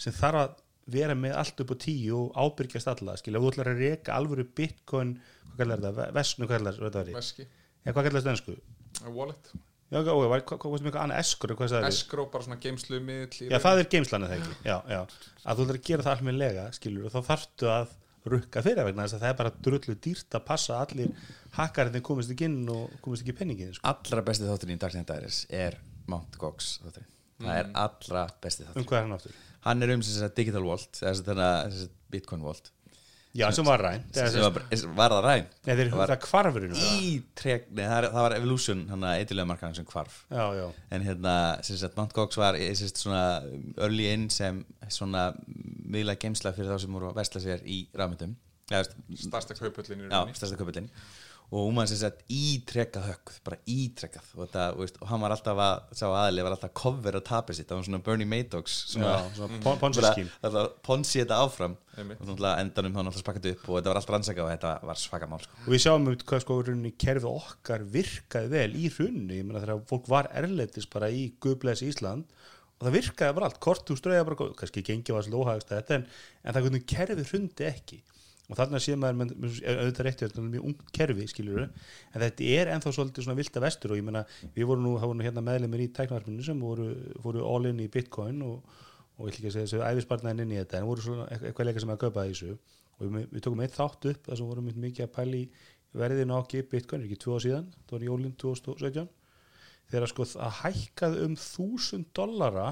sem þarf að vera með allt upp á tíu og ábyrgjast alla skilja, þú ætlar að reka alvöru bitcoin hvað kallar þetta, vesnu, hvað kallar þetta veski, ja, hvað kallar þetta ennsku wallet. Já, ok, hvað, hvað, hvað, annað eskur, hvað sagði eskró, bara svona geimslu miðl Já, það er geimslan eða ekki? Já, já. að þú ætlar að gera það almennilega skilur og þá þarftu að rukka fyrir vegna þess að það er bara drullu dýrt að passa að allir hakkarinn komist ekki inn og komist ekki penningin sko. allra besti þátturinn í Dark Dæris er Mount Gox þátturinn. Það er allra besti um þátturinn hvað er hann aftur? Hann er um sem sagt digital vault eða sem þetta sem sagt bitcoin vault. Já, sem var sem var, það ræn? Nei, þeir, var það kvarfurinn ítrek nei, það, það var Evolution hann að eitthvað markaðan sem hvarf. Já, já, en hérna sem sagt Mount Gox var eh, sem sagt, svona early in sem svona miðla geimsla fyrir þá sem voru að vesla sér í rafmyndum. Starsta kaupöllin í rauninni og hún var sem sagt ítrekkað högg bara ítrekkað og, þetta, og, veist, og hann var alltaf að, sá aðli var alltaf að covera tapir sitt, það var svona Bernie Madox svona, já svona pon- ponzi bara- skím alltaf ponsi þetta áfram. Einmitt. og náttúrulega endanum þá náttúrulega spakkað upp og þetta var allt rannsakað og þetta var svaka mál sko. og við sjáum um hvað sko kerfið okkar virkaði vel í hrunni ég meina þegar fólk var erlendis bara í Guðblæs Ísland og það virkaði bara allt. Kort úr ströða kannski gengi var svolítið óhagast þetta en, en það hvernig kerfið hrundi ekki og þarna sé maður auðvitað rétti þetta er mjög ungt kerfi skiljur en þetta er ennþá svolítið svona vilda vestur og ég meina við vorum nú, það voru nú hérna meðlemið í tæknavarpinu sem voru, voru all in í bitcoin og, og ég ætla ekki að segja þessu æfisbarnaðin inn í þetta en voru svona eitthvað eitthvað leika sem að kaupa þessu. Og við, við tókum eitt þátt upp þar sem vorum við mikið að pæli verðinu á ekki bitcoin, ekki tvö á síðan það var jólinn 2017 þegar sko að hækkað um þúsund dollara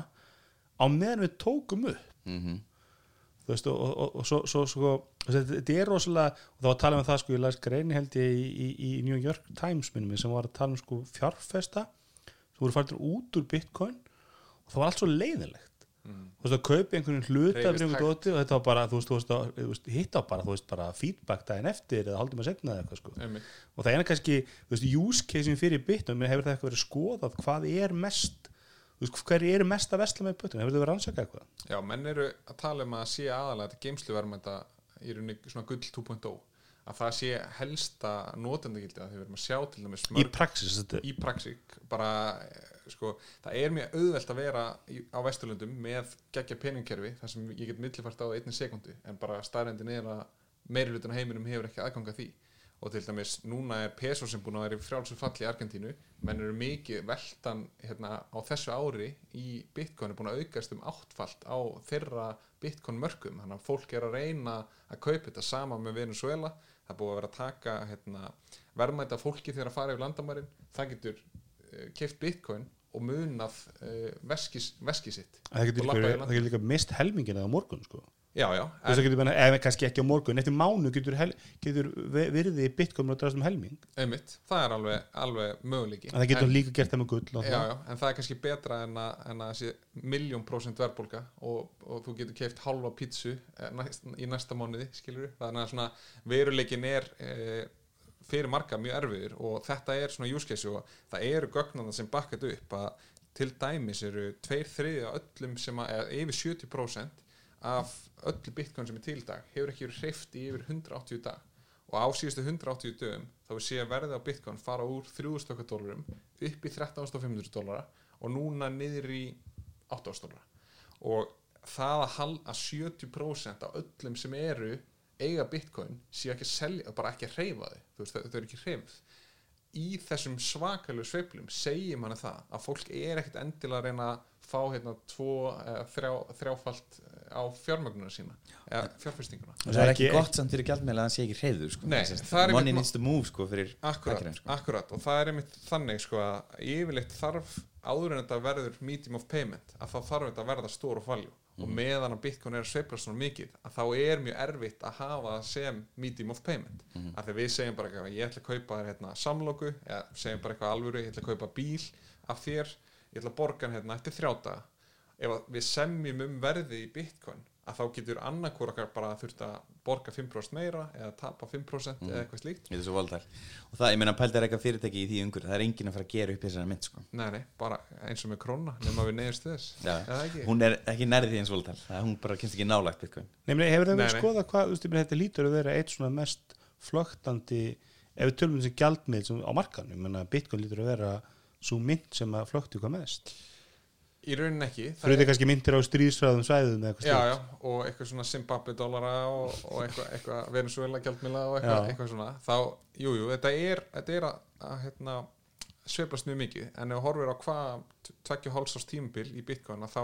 á meðan við tókum upp. Mm þú veist og, og, og svo, svo sko þetta þetta er rosalega, og þá að tala um það sko ég las greini held ég í, í, í New York Times minnum sem var að tala um sko fjárfesta sem voru færtur út úr bitcoin og það var allt svo leiðilegt þú veist að kaupa einhvern hluta og þetta var bara, þú veist, þú veist, að- þú veist hitt á bara, þú veist, bara feedback daginn eftir eða haldum að segna eða eitthvað sko. Einmitt. og það er kannski, þú veist, use casein fyrir bitcoin, hefur það eitthvað verið skoðað hvað er mest, þú hverju eru mest að vesla með bitcoin, hefur það verið rannsaka eitthvað? Já, menn eru að tala um að sé aðalega þetta geimsluvermænta í rauninni svona gull 2.0 að það sé helsta notendagildi að því við erum að sjá til dæmis í mörg praxis, þetta í praxík bara, eh, sko, það er mjög auðvelt að vera í, á Vesturlundum með geggja peningkerfi þar sem ég get millifært á einni sekundu en bara staðrendin er að af heiminum hefur ekki aðgang að því og til dæmis núna er peso sem búin að vera í frjálsum falli í Argentínu. Menn eru mikið veltan hérna, á þessu ári í bitcoin er búin að aukast um áttfalt á þeirra bitcoin mörgum þannig að fólk er að reyna að kaupa þetta sama með Venezuela það búið að vera að taka hérna, verðmæta fólki þegar að fara yfir landamærin. Það getur uh, keift bitcoin og munað uh, veskis, veski sitt það getur líka, líka mist helmingin eða á morgun sko. Já, já, Þú veist, það getur bara, ef kannski ekki á morgun eftir mánu getur, hel, getur virði bitcoin að drast um helming. Einmitt það er alveg, alveg möguleiki en það getur En- líka gert það með gull og já, það. já, en það er kannski betra en að, en að sé miljón prósent verðbólga og, og þú getur keift halva pítsu eh, næst, í næsta mánuði, skilur þannig að svona veruleikin er e, fyrir marga mjög erfiður og þetta er svona case og það eru gögnana sem bakkat upp að til dæmis eru tveir þriði af öllum sem að, eða yfir 70% af öllu bitcoin sem er til dag hefur ekki verið hreift í yfir 180 dag. Og á síðustu 180 dögum þá við sé að verðið á bitcoin fara úr 3000 okkar dólarum upp í 13.500 dólara og núna niður í 8.000 dólara og það að, hal, að 70% af öllum sem eru eiga bitcoin sé ekki að selja, bara ekki að hreyfa þú veist, þau eru ekki hreyfð. Í þessum svakalegu sveiflum segir manni það að fólk er ekkert endilega að reyna að fá hérna tvo, þrjá, þrjáfalt á fjármögnuna sína eða fjárfestinguna. Það er ekki gott samt fyrir gjaldmiðla að hann sé ekki hreyður sko. Það money needs to move sko, fyrir Akkurat, hagkerfið, sko. akkurat. Og það er einmitt þannig sko að yfirleitt þarf áður en þetta verður medium of payment að þá þarf þetta að verða stór og valjú og meðan að bitcoin er að sveifla svona mikið að þá er mjög erfitt að hafa það sem medium of payment. Af því við segjum bara eitthvað, ég ætla að kaupa þér hérna samloku, eða segjum bara eitthvað alvöru ég ætla að kaupa bíl af þér ég ætla að borga hérna eftir þrjáta ef við semjum um verði í bitcoin að þá getur annarkur okkar bara þurft að borga 5% meira eða tapa 5% Mm. eða eitthvað slíkt. Þetta er svo voldæl Og það, ég meina, pældi er eitthvað fyrirtæki í því ungur Það er enginn að fara að gera upp þessari mynd sko. nei, nei, bara eins og með króna nema við neyðust þess. Eða ekki? Hún er ekki nærði því eins Það hún bara kynst ekki nálægt bitcoin. Nefnilega, hefur það Nei, verið nei. skoða hvað, meina, þetta lítur að vera eitt svona mest flögtandi, ef við tölum þessi gjaldmið sem á markanum, í raunin ekki. Eru er- kannski myndir á stríðsræðum svæðum eitthvað já, já, og eitthvað svona Zimbabwe dollara og, og eitthvað, eitthvað Venezuela gjaldmila og eitthvað, eitthvað svona. Þá, jú, jú, þetta er, þetta er að, að hérna, sveiflast mjög mikið. En ef þú horfir á hvað tveggja hálsás tímabil í Bitcoin að þá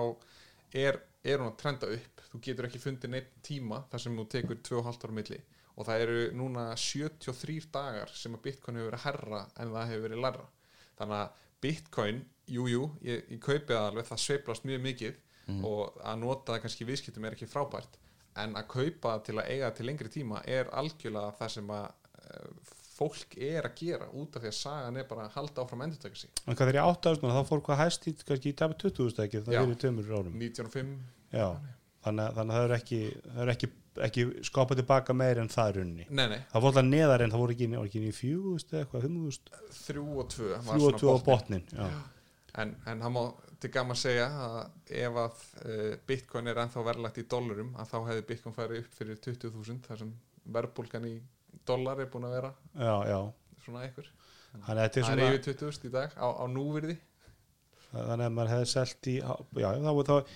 er, er hún að trenda upp. Þú getur ekki fundið neitt tíma þar sem þú tekur 2,5 ára milli. Og það eru núna 73 dagar sem að Bitcoin hefur verið herra en það hefur verið læra þannig að Bitcoin, jú, jú, ég, ég kaupið það alveg, það sveiflast mjög mikið og að nota það kannski í viðskiptum er ekki frábært en að kaupa það til að eiga það til lengri tíma er algjörlega það sem að uh, fólk er að gera út af því að sagan er bara að halda áfram að endurtaka sig En hvað þegar ég átt ást þá fór hvað hæst í kannski í dabi 20.000 ekki, það Já. er í tömur árum. 95 Já, þannig, þannig að það er ekki, það er ekki, ekki skopað tilbaka meir en það er runni. nei, nei, Það fór alltaf neðar en það voru ekki, voru ekki í fjúðust eða eitthvað, fimmúðust, þrjú og tvö var fjú og svona tvö á botninn. botnin. Já. En, en það má til gaman segja að ef að uh, Bitcoin er ennþá verðlagt í dollarum að þá hefði Bitcoin farið upp fyrir 20.000 þar sem verðbólgan í dollar er búin að vera já, já. svona er það er yfir 20.000 í dag á, á núvirði þannig að maður hefði selt í, já, þá var það,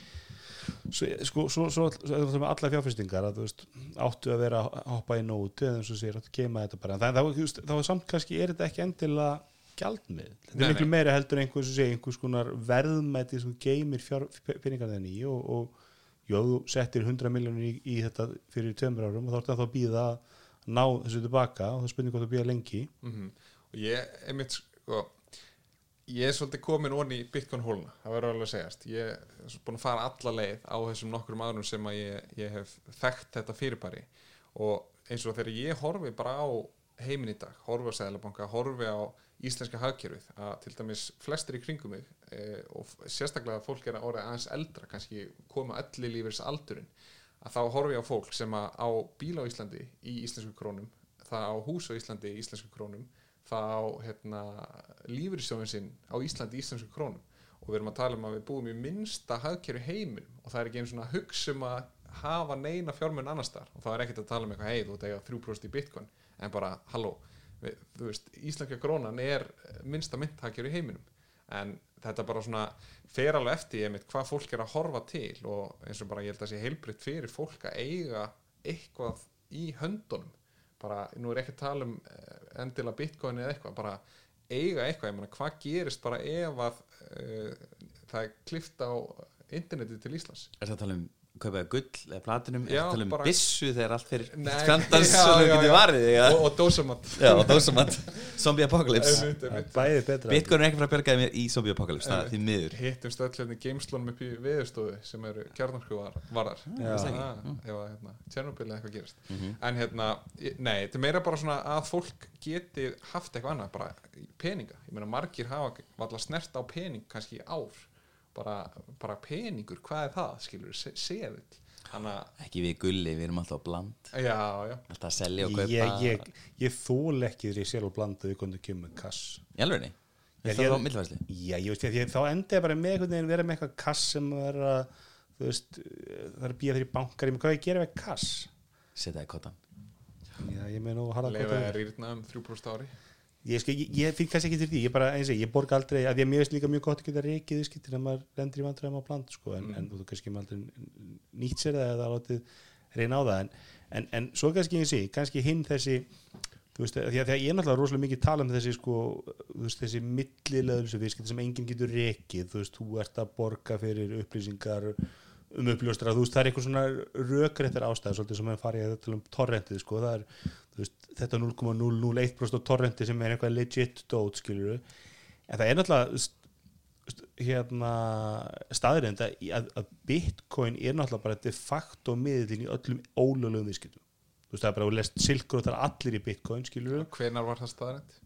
svo, sko, svo, svo, svo, svo með alla fjárfestingar að þú veist, áttu að vera að hoppa í nótu eða eins og sér, áttu að geima þetta bara. En það, það, það var samt kannski, er þetta ekki endilega gjaldmið. Þetta er miklu meira heldur einhvers, sé, einhvers konar verðmæti sem geymir peningar þenni í og, og jó, þú settir 100 miljónir í, í þetta fyrir tveimur árum og þá ertu að þá býða að ná þessu tilbaka og það spurning hvort þú býða lengi. mm og ég, einmitt sko ég er svolítið komin onni í Bitcoin hóluna það verður alveg að segjast ég er búin að fara alla leið á þessum nokkrum árum sem að ég, ég hef þekkt þetta fyrirbæri og eins og þegar ég horfi bara á heiminn í dag horfi á Sæðlabanka, horfi á íslenska hagkerfið að til dæmis flestir í kringum mig e, og sérstaklega að fólk er að orða aðeins eldra kannski koma öllu lífis aldurinn að þá horfi ég á fólk sem að á bíl á Íslandi í íslensku krónum það á hús á Íslandi í íslensku krónum það á hérna, lífyrirsjóðin sinn á Íslandi í íslensku krónum. Og við erum að tala um að við búum í minnsta hagkerfi heiminum og það er ekki einu svona hugsa um að hafa neina fjármun annars þar og það er ekkert að tala um eitthvað hei þú ert að eiga 3% í bitcoin en bara halló, þú veist íslenska krónan er minnsta mynthagkerfi í heiminum. En þetta bara svona fer alveg eftir ég mitt hvað fólk er að horfa til og eins og bara ég held að sé heilbritt fyrir fólk að eiga eitthvað í höndunum. Bara, nú er ekki að tala um eh, endilega bitcoin eða eitthvað, bara eiga eitthvað, ég meina hvað gerist bara ef að uh, það er klift á internetið til Íslands? Er það að tala um kaupaði gull eða platinum Er að tala um bara- bissu þegar allt fyrir skandans og þú getur varðið og, og dósamat. Já, og dósamat. Zombie Apocalypse. Einmitt, Það er einmitt. bæði betra. Bitcoin er ekki frá að bjargaði mér í Zombie Apocalypse Það er því miður. Hittumst öll hérna í geimslunum upp í veðurstofu sem eru ekki. ef að hérna, Tjernobyl eða eitthvað gerist. Mhm. en hérna, nei, þetta er meira bara svona að fólk geti haft eitthvað annað bara peninga, ég meina margir hafa valla snert á pening kannski í ár bara, bara peningur, hvað er það skilur, se seðill. Þannig að, Ekki við gulli, við erum alltaf bland. Já, já. Alltaf að selja og kaupa. Ég, ég, ég þól ekki þegar ég sér og blanda við kemur með kass. Í alvegni Já, Er það ég- á millvæsli? Já, ég veist, því, að þá enda ég bara með einhvern veginn vera með eitthvað kass sem er að, þú veist, það er að býja þeirri bankar, ég með hvað ég gera með kass? Setja í kottan Já, ég með nú að harða leifa er rýrna um 3% ári Ég, sko, ég, ég finn kannski ekki til því, ég bara, eins ég, borga aldrei, að því að mér veist líka mjög gott að geta reikið viðskiptir þegar maður lendir í vandræðum á bland, sko, en, Mm. en þú kannski maður aldrei nýtt sér það eða látið reyna á það, en, en, en svo kannski ég sé, kannski hinn þessi, þú veist, því að, því að ég er náttúrulega rosalega mikið tala um þessi, sko, þú veist, þessi millilegðlösu viðskiptir sem enginn getur rekið, þú veist, þú ert að borga fyrir upplýsingar um uppljóstra, þú veist, það er eitthvað svona rökréttar ástæður, svolítið sem að fara í að tala um torrentið, sko, það er, veist, þetta 0,001% á torrenti sem er eitthvað legit dót, skilur en það er náttúrulega hérna staðrind að, að, að bitcoin er náttúrulega bara de facto miðlinn í öllum ólöglegum viðskiptum þú veist, það er bara, þú lest silkur og það er allir í bitcoin, skilur hvenar var það staðrænt?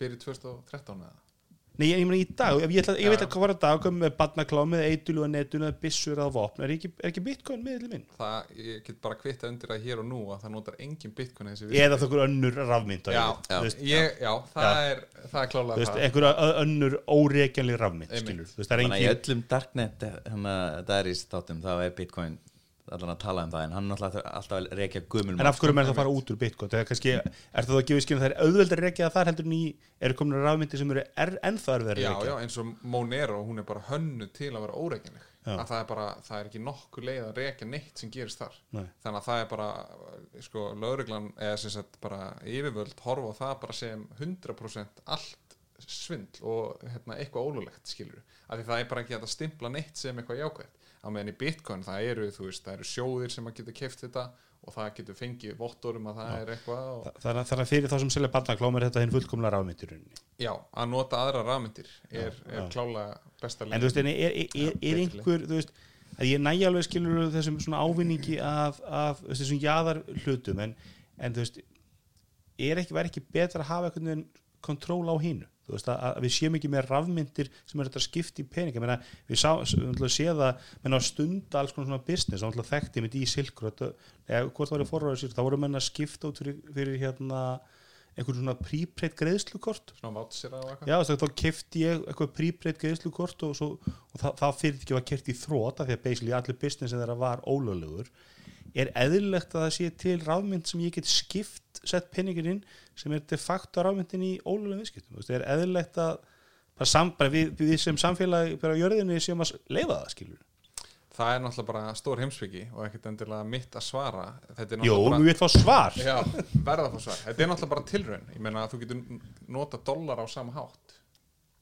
fyrir 2013 eða? Nei, ég, ég meina í dag, ef ég, ætla, ég Já, veit að hvað var að dag með barnaklá, með eitulu og netun eða byssur eða vopn, er ekki, er ekki bitcoin miðli minn? það, ég get bara kvitta undir það hér og nú að það notar engin bitcoin í Eða það önnur rafmynd já, ég, Já. ég, já, það Já. er það er klálega það einhver önnur óreikjanleg rafmynd, skilur, þú veist, það er Þannig að í engin öllum darknet hérna, Dairies þáttum þá er Bitcoin allan að tala um það en hann er alltaf að reykja gömul En af hverju með það að fara út úr bitcoin? Það er kannski, er það að gefa skilum það er auðveld að rekja það þar heldur en í, eru komin rafmyndir sem eru er, ennþá erfið að já, rekja já, eins og Monero, hún er bara hönnu til að vera óreikinleg Já. að það er bara, það er ekki nokkur leið að rekja neitt sem gerist þar Nei. þannig að það er bara, sko, lögreglan eða sem sagt bara yfirvöld horfa á það bara sem 100% allt svindl og hérna, eitthvað ólulegt skilur, af því það er bara ekki að stimpla neitt sem eitthvað jákvæmt á meðan í Bitcoin það eru, veist, það eru sjóðir sem að geta keift þetta og það getur fengið vottorum að það er eitthvað og, Þannig, þannig að fyrir þá sem selja barnaklám er þetta hinn fullkomlega rafmyndir já, að nota aðra rafmyndir er, Já, er já. klálega besta En þú veist, en er, er, er, er einhver, þú veist, að ég næja alveg skilur þessum svona ávinningi af, af þessum jaðar hlutum en, en þú veist, er ekki, væri ekki betra að hafa einhvern veginn kontról á hinu? þú veist, að, að við séum ekki með rafmyndir sem er þetta skipt í peninga Meina, við séð það stund alls konar svona business. Þá þekkti mitt í silkur eða hvort var ég forræður sér, þá voru menn að skipta út fyrir, fyrir hérna einhvern svona príbreytt greiðslukort. Já, þá kefti ég eitthvað príbreytt greiðslukort og, svo, og það, það fyrir ekki var kert í þróta því að basically allir business þeirra var ólöglegur er eðlilegt að það sé til rafmynd sem ég get skipt sett penningin inn sem er de facto rafmyndin í ólöglegum viðskiptum Þú veist, er eðlilegt að bara sam, bara við, við sem samfélag bara á jörðinni séum að leifa það skilur það er náttúrulega bara stór heimsviki og ekkert endilega mitt að svara Jó, náttúrulega við veit fá svar Já, verða að fá svar. Þetta er náttúrulega bara tilraun. Ég meina að þú getur nota dólar á sama hátt.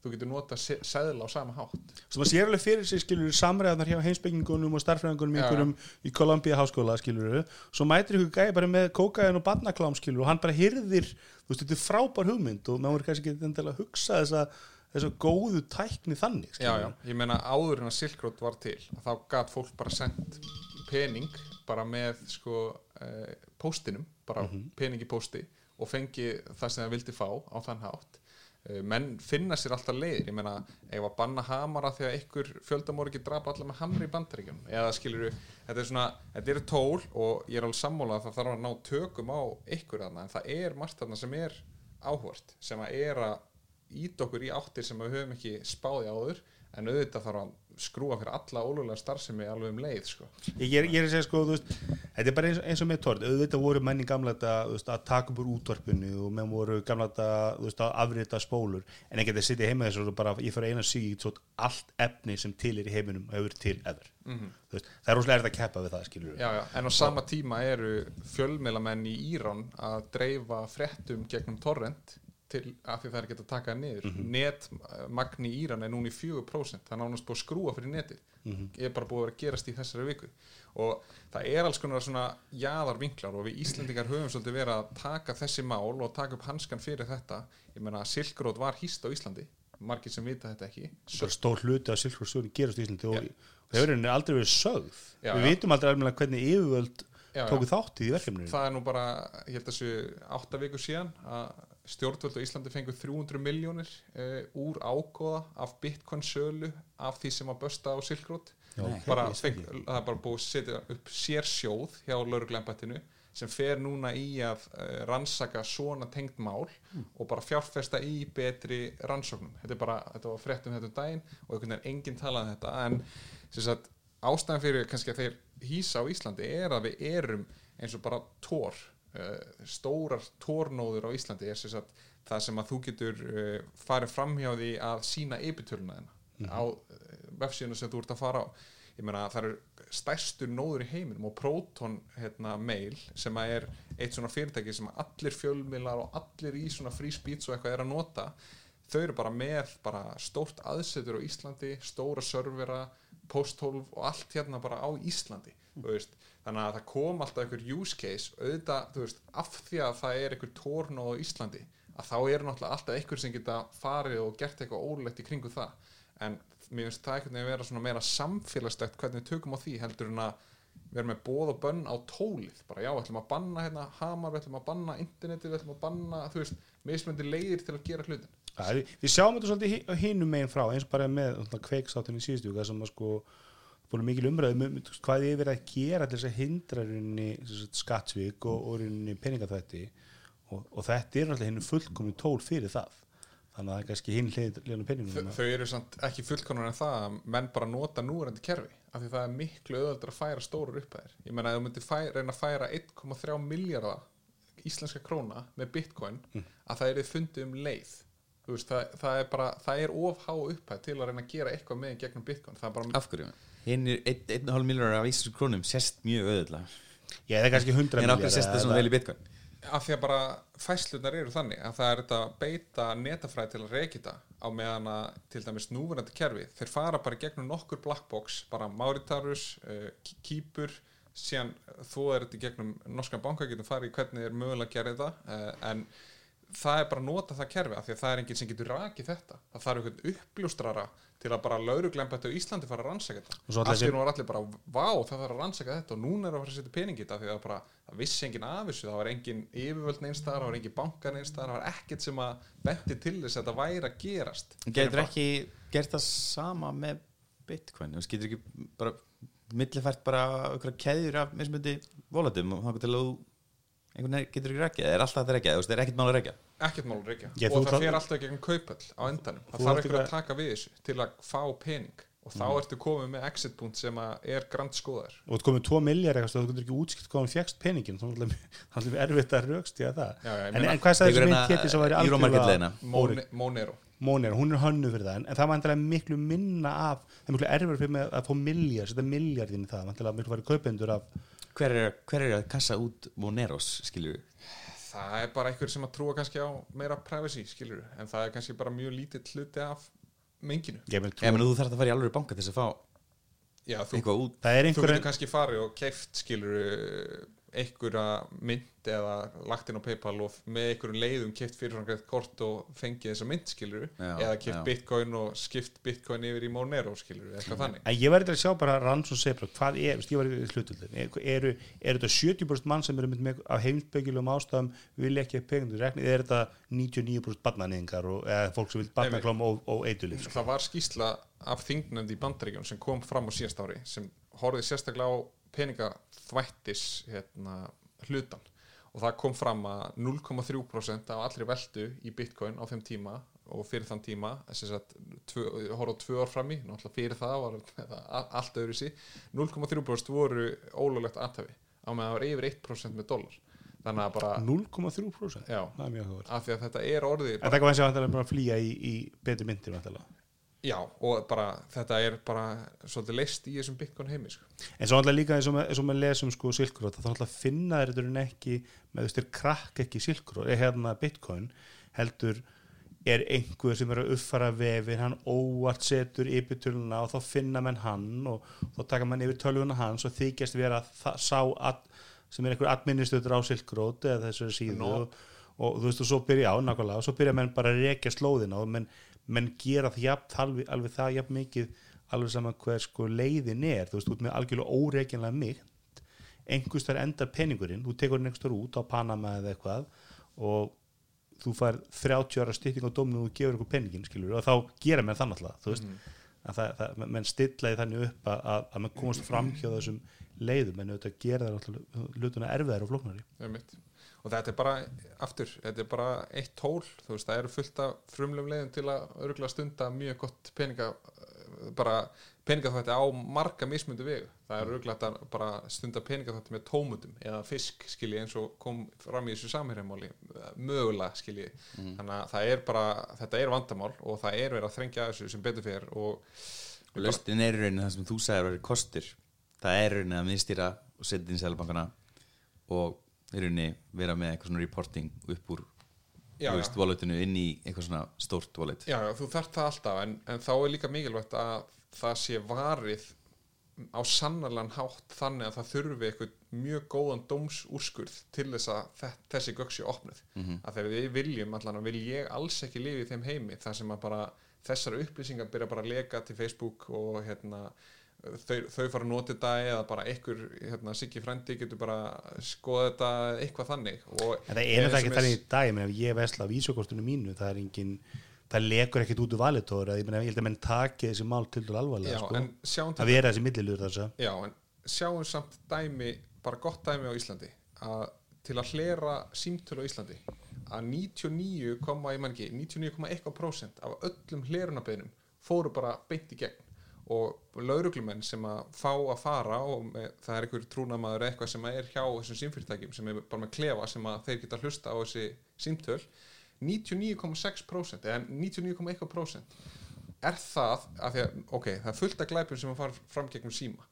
Þú getur nota se- seðla á sama hátt. sem að sér alveg fyrir sig skilur samræðanar hjá heimsbyggingunum og starffræðingunum Já, einhverjum í Columbia háskóla skilur svo mætir ykkur gæði bara með kókaðin og barnaklám skilur og hann bara hyrðir þú veist þetta er frábær hugmynd og maður kannski ekki endilega að hugsa þessa, þessa góðu tækni þannig Já, já. Ég meina áður en að Silk Road var til, þá gat fólk bara sendt pening bara með sko eh, póstinum, bara pening í pósti og fengi það sem það vildi fá á þann hátt. Eh, menn finna sér alltaf leiðir, ég meina ef að banna hamara þegar einhver fjöldamór ekki drapa allar með hamri í bandaríkjum eða skilur þetta er svona, þetta eru tól og ég er alveg sammála að það þarf að ná tökum á ykkur þarna, en það er margt þarna sem er áhvert, sem að er að ít okkur í áttir sem við höfum ekki spáði áður en auðvitað þarf að skrúa fyrir alla ólulega starfsemi alveg um leið sko. ég, er, ég er að segja sko veist, þetta er bara eins, eins og með tort auðvitað voru menn í gamla þetta að taka upp úr útvarpinu og menn voru gamla þetta að afrita spólur en ekki að sitja heima þessu og bara ég fyrir eina svo allt efni sem til er í heiminum hefur til ever Mhm. veist, það er rosalega erfitt að keppa við það já, já. en á sama tíma eru fjölmiðlamenn í Íran að dreifa fréttum gegnum torrent til að því það er ekki að taka það niður. Netmagni í Íran er núna í 4% það er nánast búið að skrúa fyrir netið. Er bara búið að vera að gerast í þessari viku. Og það er alls konar svona jaðar vinklar og við Íslendingar höfum svolítið verið að taka þessi mál og taka upp hanskan fyrir þetta. Ég meina að Silkrót var hýst á Íslandi. Margir sem vita þetta ekki. Svo stór hluti Silfur Sögun gerast í Íslandi og og hefur henni aldrei verið sögð. Já, við vitum aldrei alveg hvernig yfirvöld tóku þátt í verkefninu. Það er nú bara, ég held að þessu átta viku síðan að stjórnvöld á Íslandi fengur 300 miljónir uh, úr ágóða af bitcoin sölu af því sem að bösta á Silkrót. Bara feng, það er bara búið að setja upp sér sjóð hjá lauruglembættinu sem fer núna í að uh, rannsaka svona tengd mál og bara fjárfesta í betri rannsóknum. Þetta er bara, þetta var fréttum þetta um daginn og einhvern veginn enginn talaði um þetta. En sem sagt, ástæðan fyrir kannski að þeir hýsa á Íslandi er að við erum eins og bara tór stórar tórnóður á Íslandi er sem sagt það sem að þú getur uh, farið framhjá því að sína ypitöluna þina á uh, vefsíðuna sem þú ert að fara á. Ég meina það eru stærstu nóður í heiminum og Proton hérna, mail sem að er eitt svona fyrirtæki sem allir fjölmiðlar og allir í svona free speech og eitthvað er að nota. Þau eru bara með bara stórt aðsetur á Íslandi, stóra servera posthólf og allt hérna bara á Íslandi þú veist. Þannig að það kom alltaf einhver use case auðvitað, þú veist, af því að það er einhver tórn á Íslandi að þá er náttúrulega alltaf einhver sem geta farið og gert eitthvað ólegt í kringu það. En mér finnst það einhvern veginn að vera svona meira samfélagstækt hvernig við tökum á því heldur en að við erum með bóð og bönn á tólið. Bara já, við ætlum að banna hérna hamar, við ætlum að banna internetið, við ætlum að banna þú veist, mismöndi leiðir til að gera hlutin Ja, við, sjáum þetta svolítið hinum megin frá eins og bara með viku, þar sem að sko búin mikil umræðum um um, hvað ég verið að gera til þess að hindra rauninni sem sagt, skattsvík og, og peningaþvætti. Og, og þetta er alltaf hinn fullkomin tól fyrir það. Þannig að það er kannski hinn Þau, peningum þau eru samt ekki fullkonar en það að menn bara nota núrandi kerfi af því það er miklu öðvöldur að færa stórar upphæðir. Ég menna að þú myndir færa, reyna að færa 1,3 miljardar íslenska króna með bitcoin að það er fundið um leið. Þú veist, það, það er bara, það er of há upphæð til að reyna að gera eitthvað með í gegnum bitcoin. Það hinn er 1,5 miljónar af íslensku krónum sést mjög öðulega ég er kannski 100 en af hverju sést það svona vel í bitcoin? Af því að bara fæslunar eru þannig að það er þetta að beita netafræði til að reykita á meðan að til dæmis núverandi kerfi þeir fara bara gegnum nokkur blackbox bara Mauritius, uh, Kýpur síðan þó er þetta gegnum norskan banka getur farið í hvernig er mögulega að gera þetta uh, en það er bara að nota það kerfi af því að það er enginn sem getur rakið þetta. Það þarf einhvern uppljóstrara til að bara lauruglembættu í Íslandi fara að rannsaka Og þetta nú var allir bara, vá, það þarf að rannsaka þetta og núna er að fara að setja peningi í þetta af því að bara, það vissi enginn af þessu, það var enginn yfirvöld neinstæðar, það var enginn bankar neinstæðar það var ekkert sem að benti til þess að þetta væri að gerast. Getur ekki gert það sama með bitcoin? Þú getur ekki bara millifært bara einhvern veginn getur ekki rekja, er alltaf að rekja þú veist, er ekkert mál að rekja ekkert mál að reykja Já, og það tal- fer alltaf gegn kaupöll á endanum. Það þarf ykkur að ekki taka við þessu til að fá pening. Og þá ertu komið með exit punkt sem að er grand skoðar og þú komið 2 miljard eitthvað þú getur ekki útskipt hvað hann fjækst peningin. Þá er það erfitt að raukst í að það. Já, já, ég en, en hvað sagði Tekur þessi hérna, mynd hétti sem væri órygg Monero Mónir, hún er hönnu fyrir það. En, en það var endilega miklu minna af það er miklu erfur fyrir með að fá miljard setja miljardin í það, endilega miklu færi kaupendur af hver er, hver er að kassa út Moneros skilju það er bara einhver sem að trúa kannski á meira privacy skilur en það er kannski bara mjög lítill hluti af menginu. Ég meina, ef þú þarf að fara í alveg banka til þess að fá Já, þú, eitthvað út. Það er þú einhver getur kannski farið og keift skilur einhverja mynd eða lagt inn á Paypal og með einhverjum leiðum keift fyrirframgreitt kort og fengið þessa mynd skilur Já, eða keift já. bitcoin og skipt bitcoin yfir í Monero skilur eitthvað þannig. En ég verði að sjá bara ranns og segja bara hvað er, veist, ég var í hlutullin, eru, eru þetta 70% mann sem eru með, með af heimsbyggilegum ástæðum vilja ekki peningur rekni, eða er þetta 99% barnanýðingar og eða fólk sem vil barnaklám og, og eitulif það var skýsla af þingnefnd í bandaríkjum sem kom fram á síðast ári sem horfið sérstaklega á peningaþvættis hérna, hlutan og það kom fram að 0,3% af allri veldu í bitcoin á þeim tíma og fyrir þann tíma að á tvö ár fram í náttúrulega fyrir það var það allt öðru sí 0,3% voru ólulegt aðtafi á meðan það var yfir 1% með dólar þannig að bara 0,3% Já. það er af því að þetta er orðið en það kan að bara að flýja í, í betri myndir væntanlega. Já og bara þetta er bara svolítið leist í þessum bitcoin heimi sko. en svo alltaf líka eins og með, eins og með lesum sko silkurót, þá alltaf finna þeir þetta ekki með þú þeir krakk ekki silkurót eða hérna bitcoin heldur er einhver sem er að uppfara vefin hann óvart setur yfirtöluna og þá finna menn hann og þá taka menn yfir tölvuna hans og þykjast vera það, sá að, sem er einhver administrator á silkurót eða þessari síðu Nó. og, og þú veist og svo byrja á nákvæmlega og svo byrja menn bara að rekja slóðina og menn, menn gera það jafn, alveg, alveg það jafn mikið alveg saman hver sko leiðin er. Þú veist, út með algjörlega óreikjanlega mynd einhvers þar endar peningurinn þú tekur hann einhvers þar út á Panama eða eitthvað og þú fær 30 ára stytting á dóminu og gefur einhver peningin skilur og þá gera menn þannig alltaf þú veist, að það, það, menn stillaði þannig upp að, að, að menn komast fram hjá þessum leiðum en auðvitað gera það alltaf hlutuna erfiðar og Einmitt. Og þetta er bara aftur, þetta er bara eitt tól þú veist, það eru fullt af frumlegum leiðum til að örgulega stunda mjög gott peninga bara peningaþvætti á marga mismundu vegu. Það er örgulega að bara stunda peningaþvætti með tómutum eða fisk skilji eins og kom fram í þessu samherjamáli mögulega skilji. Þannig að það er bara, þetta er vandamál og það er verið að þrengja þessu sem betur fyrir og og laustin er í rauninni það sem þú sagðir að vera kostir. Það er í rauninni að miðstýra og setja inn sælbankana og í rauninni vera með eitthvað svona reporting upp úr Já, veist, já. walletinu inn í eitthvað svona stórt wallet. Já, já, þú þarft það alltaf en, en þá er líka mikilvægt að það sé varið á sannarlegan hátt þannig að það þurfi eitthvað mjög góðan dómsúrskurð til þess að þe- þessi gögg sé opnuð. Að þegar við viljum allan vil ég alls ekki lifa í þeim heimi þar sem að bara þessar upplýsingar byrja bara að leka til Facebook og hérna þau, þau fara að nota þetta eða bara einhver, hérna, Siggi frendi getur bara skoða þetta eitthvað þannig og En það er þetta ekki þannig í dag, ef ég vesla á vísokostunum mínu, það er engin það lekur ekkit út úr valitóður ég ég held að menn taki þessi mál til dælu alvarlega sko. en sjáum að vera þessi millilur þess Já, en sjáum samt dæmi, bara gott dæmi á Íslandi að til að hlera símtölu á Íslandi að 99, ég man ekki 99,1% af öllum hlerunabeðnum fóru bara beint í gegn og lauruglumenn sem að fá að fara og með, það er einhver trúnamaður eitthvað sem er hjá þessum símfyrirtækjum sem er bara með klefa sem að þeir geta hlusta á þessi símtöl 99,6% eða 99,1% er það að því að, ok, það er fullt af glæpum sem að fara fram gegnum síma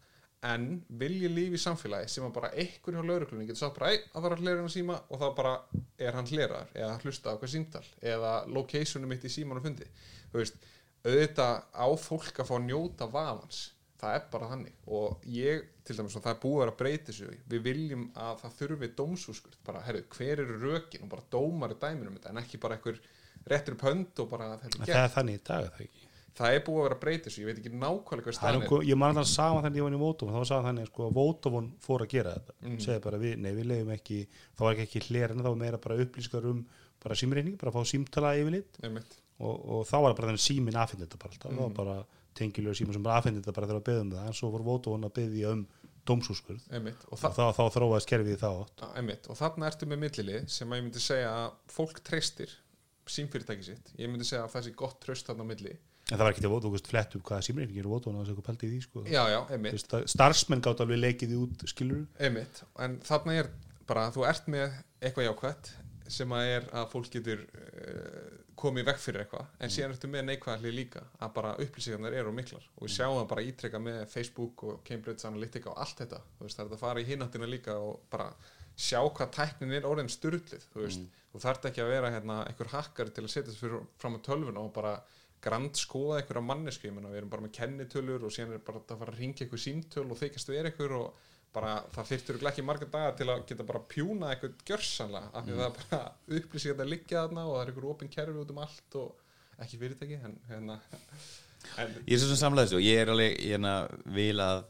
en vilji lífi samfélagi sem að bara einhver hjá lauruglunni getur sagt bara ei, að fara að hlera hann síma og þá bara er hann hleraðar eða hlusta á eitthvað símtal eða locationum mitt í síman og fundi þú veist, auðvitað á fólk að fá að njóta vafans. Það er bara þannig. Og ég, til dæmis, það er búið að vera að breyta þessu við viljum að það þurfi dómsúskurð bara, herru, hver eru rökin? Og bara dómar í dæminum þetta en ekki bara einhver réttur upp hönd og bara það gert. er þannig í dag það ekki? Það er búið að vera að breyta þessu, ég veit ekki nákvæmlega hvað Það staðan nú- ég man alltaf saman þannig ég var í Vótofon þá saman þannig sko, að Vótofon fór að gera þetta. Mhm. segði bara við, nei við leiðum ekki þá var ekki ekki hlerina, þá var meira bara upplýskar um bara símreining, bara að fá símtala yfirleitt. Og, og þá var það bara þannig símin aðfindi þetta bara alltaf, það Mhm. var bara tengilur símin sem bara aðfindi þetta bara þegar að beða um það. En svo voru Vótofon að beðja um dómsúskurð Einmitt. og og það þá, þá þróaðist kerfið þá einmitt, og þarna ertu með millilið sem að ég myndi segja að fólk treystir símfyrirtæki sitt, ég myndi segja að það sé gott tröst þarna á milli. En það var ekki til þú veist, flett upp hvaða símreining er Vótofon að það sé pældi í því sko. já, já, einmitt, að starfsmenn gátt alveg leikið í út skilur einmitt. En þarna er bara að þú ert með eitthvað jákvætt sem að er að fólk getur uh, komið veg fyrir eitthvað en síðan ertu með neikvæðalið líka að bara upplýsingarnar eru miklar. Og við sjáum það bara ítrekka með Facebook og Cambridge Analytica og allt þetta. Þú veist, það er að fara í hináttina líka og bara sjá hvað tæknin er orðin styrlið þú veist, þú þarft ekki að vera hérna einhver hakkari til að setja þessu fyrir fram á tölvuna og bara grand skoða einhverja mannesku, ég meina við erum bara með kennitölur og síðan er bara að fara að ringja einhver símtöl og þykjast vera einhver og bara það þyrftur ekki marga daga til að geta bara pjúna eitthvað gjörsanlega af því að það er bara upplýsing að það liggja þarna og það er einhver opin kerfi út um allt og ekki fyrirtæki en, hérna, en Ég er svo sem samlaði þessu og ég er alveg er að vil að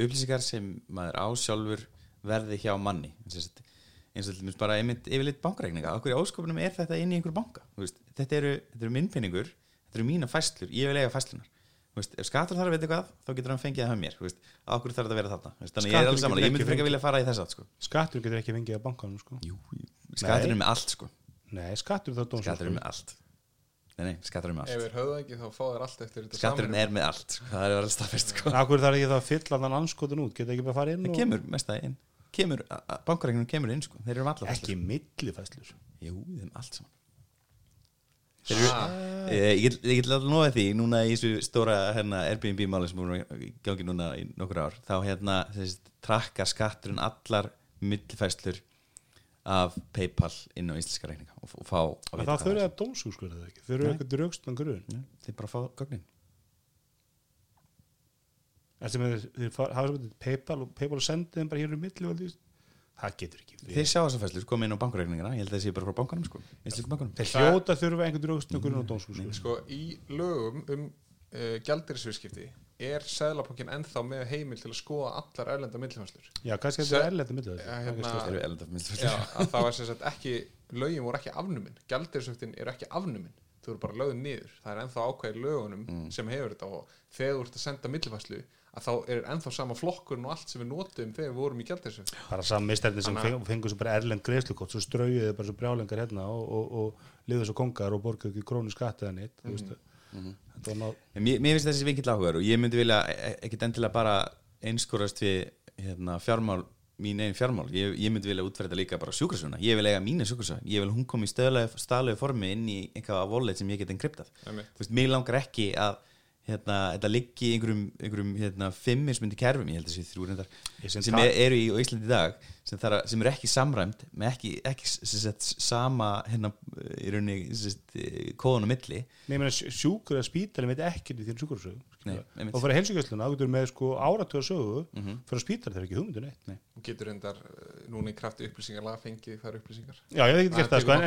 upplýsingar sem maður á sjálfur verði hjá manni. Sagt, eins og til dæmis bara einmitt yfirleitt bankareikninga, okkur í áskopunum er þetta inn í einhver banka, þetta eru, þetta eru minnpenningur, þetta eru mína fæslur ég vil eiga fæslunar veist, ef skattur þarf að veit eitthvað, þá getur hann fengið það hjá mér okkur þarf þetta að vera þarna veist, þannig ég er alveg saman, getur ég myndi frekar fengið- vilja fara í þess að sko. skattur getur ekki fengið að bankanum sko. Skattur er með allt sko. nei, skattur skattur er með allt nei, nei, skattur er með ef allt þeir höfðu ekki þá fá þeir allt eftir þetta skatturinn samruna. er með allt, sko. það er alveg staðfest sko. Akkur þarf ekki það að fylla þann anskotin út Geta ekki bara að fara inn það og kemur mest að inn kemur, bankaregnum kemur inn sko. þeir eru um allar Ekki millifæslur jú, þeim allt saman þeir eru eh, ég get- ég get alltaf nóðið því núna í þessu stóra hérna, Airbnb máli sem búin að gangi núna í nokkur ár þá hérna þessi, trakkar skatturinn allar millifæslur af Paypal inn á íslenska reikninga og, og fá að vita það hvað þurfa er. að dómsúskurð eða ekki. Þau eru eitthvað drögstan grunn Já, þeir bara fá með þeir hafa sem þetta Paypal og Paypal sendi þeim bara hér um milli og því- Það getur ekki þeir verið. sjá þessar fæslur, koma inn á bankareikningina ég held að það sé bara frá bankanum sko, Þeir hljóta þurfa einhvern drögstan grunn á dómsúskurð sko í lögum um uh, gjaldirisviðskipti er Sæðlabankin ennþá með heimil til að skoða allar erlenda millifænslur Já, kannski þetta Se- er erlenda hérna- að það var sem sagt ekki lögin voru ekki afnumin, gjaldirisvöktin eru ekki afnumin, þau eru bara lögðin niður. Það er ennþá ákveðið lögunum Mm. sem hefur þetta og þegar þú ert að senda millifæslu að þá er ennþá sama flokkurinn og allt sem við notum þegar við vorum í gjaldirisvöktin Bara saman mistærni sem Þannig fengu, fengu svo bara erlend greiðslukott Svo strauðið bara svo brjálengar hérna og, og, og liðu svo kongar og borguðu ekki krónu skatt eða neitt mm -hmm. Þetta var náð mér, mér finnst þessi vinkill áhugaður og ég myndi vilja e- ekkit endilega bara einskorast við hérna, fjármál mín einn fjármál, ég, ég myndi vilja útverða líka bara sjúkrasuna, ég vil eiga mínu sjúkrasuna ég vil hún komi í stöðlegu formi inn í einhvað wallet sem ég get þú veist, mér langar ekki að hérna, þetta liggi í einhverjum, einhverjum hérna, fimmismundi kerfum, ég held að þessi þrjú reyndar sem sem er, eru í Íslandi í dag sem, þar, sem eru ekki samræmt með ekki, ekki sem sagt, sama hérna, í rauninni sem sagt, kóðan á milli Nei, ég meina sjúkur að spítalinn veit ekkert í þín sjúkursögu Nei, einmitt. og fyrir heilsugjastluna, þú getur með sko áratuga sögu Mhm. fyrir að spítalinn þeir ekki hugmyndu neitt Nei. og getur reyndar núna í krafti upplýsingarlega fengið þær upplýsingar. Já, ég hef ekki gert það, sko, en,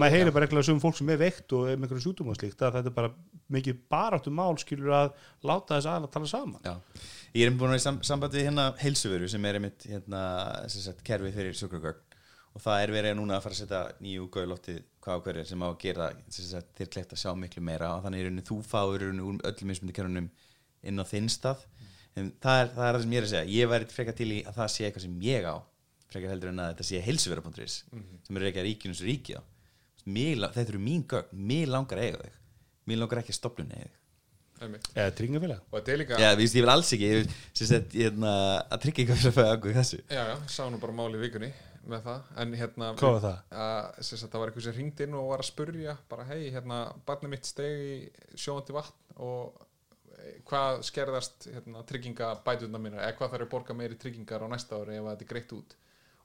maður heyrir bara ekki um fólk sem er veikt og er með einhverjum sjúkdóma og slíkt að þetta er bara mikið bara baráttu mál skilur að láta þess aðeins að tala saman. Já, ég er einmitt búin að vera í sam samband við hérna heilsuveru sem er einmitt hérna, sem sagt, kerfi fyrir sjúkragögn. Og það er verið núna að fara að setja nýju gauðlótti hvað og hverju sem á að gera sem sagt, þér kleift að sjá miklu meira. Og þannig er rauninni þú fáur kerunum inn á þinn stað en það er, það er það sem ég er að segja. Ég væri frekar til í að það sé eitthvað sem ég á frekar heldur en að þetta sé heilsuvera.is sem er ekki að ríkinu sem ríki á. Þetta eru mín gögn, mér langar að eiga þig mér langar ekki að stopplun eiga þig eða tryggingafélag. Og þetta er líka Já, víst, ég vil alls ekki ég, sem sagt, hérna, að tryggja eitthvað fyrir að fæða ákveð þessu. Já, já, sá nú bara máli í vikunni með það, en hérna Hvað var það? Að, sem sagt, það var eitthvað sem ringdi inn og var að spurja bara, hei, hérna, barnið mitt steg í sjóandi vatn og hvað skerðast hérna, trygginga bætuna mínar, eða hvað þarf að borga meiri tryggingar á næsta ári ef að þetta er greitt út?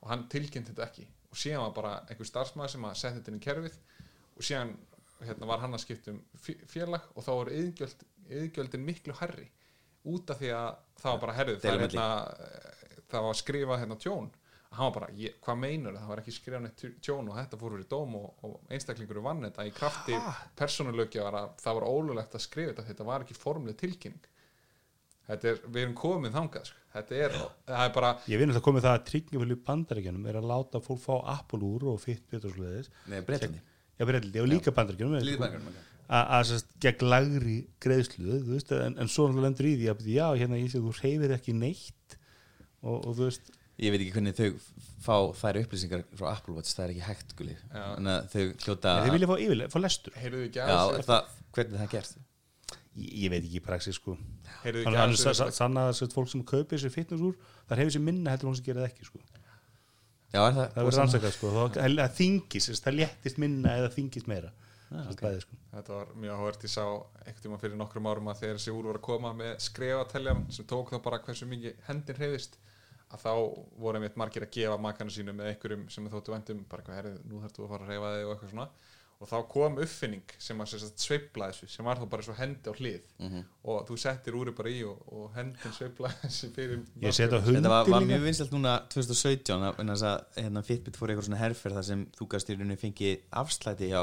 Og hann tilkynnt þetta ekki. Og síðan var bara einhver starfsmæður sem að setja þetta inn í kerfið og síðan hérna, var hann að skipta um fé- félag og þá voru yðgjöld, yðgjöldin miklu herri út af því að það var bara herrið það, hérna, eh, það var skrifað hérna tjón hann var bara, ég, hvað meinar það var ekki skrifað neitt tjón og þetta fór fyrir dóm og, og einstaklingur vann þetta í krafti persónulögja var að það var ólulegt að skrifa þetta þetta var ekki formlega tilkynning. Þetta er, við erum komið þangað sko. þetta er, það er bara ég vinn að það komið það að tryggingafélag í bandaríkjanum er að láta fólk fá Apple úr og Fitbit og svoleiðis. Nei, Bretlandi. Já, breytildi, og líka bandaríkjanum að gegn lagri greiðslu þú veist, en, en svo lendur í því að já, hérna ég sé þú reyfir ekki neitt og, og þú veist Ég veit ekki hvernig þau fá þær upplýsingar frá Apple Watch, það er ekki hægt guli Þannig að þau hljóta en þið vilja fá yfirlega, fá lestur. Já, það, hvernig það gerst ég, ég veit ekki í praxis sko. Ekki að þessu er sérst fólk sem kaupir sér fitness úr það hefur sér minna heldur hún sem gerir það ekki sko. Já, er það, það verður rannsakað sko. Það, það þingist, það léttist minna eða þingist meira. Ah, Sérst ok. bæði, sko. Þetta var mjög áhvert, ég sá einhvern tíma fyrir nokkrum árum að þegar þessi úr var að koma með skrefateljan sem tók þá bara hversu mikið hendin hreyðist að þá voru einmitt margir að gefa makana sínu með einhverjum sem þóttu vendum bara hvað herrið, nú þarf þú að fara að hreyfa þig og eitthvað svona og þá kom uppfinning sem að sveifla þessu sem var þá bara svo hendi á hlið Mhm. og þú settir úri bara í og, og hendin sveifla þessu fyrir ég setja hundi Þetta var, var líka. mjög vinsalt núna 2017 að- en þess að hérna, Fitbit fór eitthvað svona herferð þar sem þú gast í rauninni fengið afslæti hjá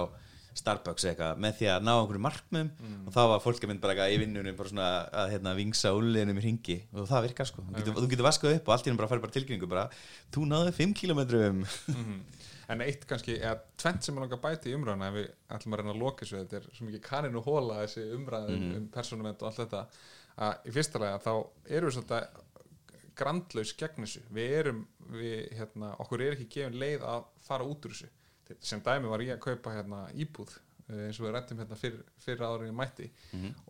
Starbucks eitthvað með því að ná einhverju markmiðum og þá var fólk að mynd bara eitthvað í vinnunum bara svona að hérna, vingsa úliðinum í ringi og það virkar sko, þú getur, þú getur vaskað upp og allt í henni bara farið bara tilkynningu bara, þú náðu 5 kilometrum Mhm. En eitt kannski, eða tvent sem ég langar að bæta í umræðuna ef við ætlum að reyna að loka þessu þetta er svo mikið kaninu hóla þessi umræð um, um persónument og allt þetta að í fyrsta lega þá erum við svolítið grandlaus gegn þessu. Við erum, við, hérna, að sem dæmi var ég að kaupa hérna íbúð eh, eins og við rættum hérna fyrir, fyrir áður en ég mætti.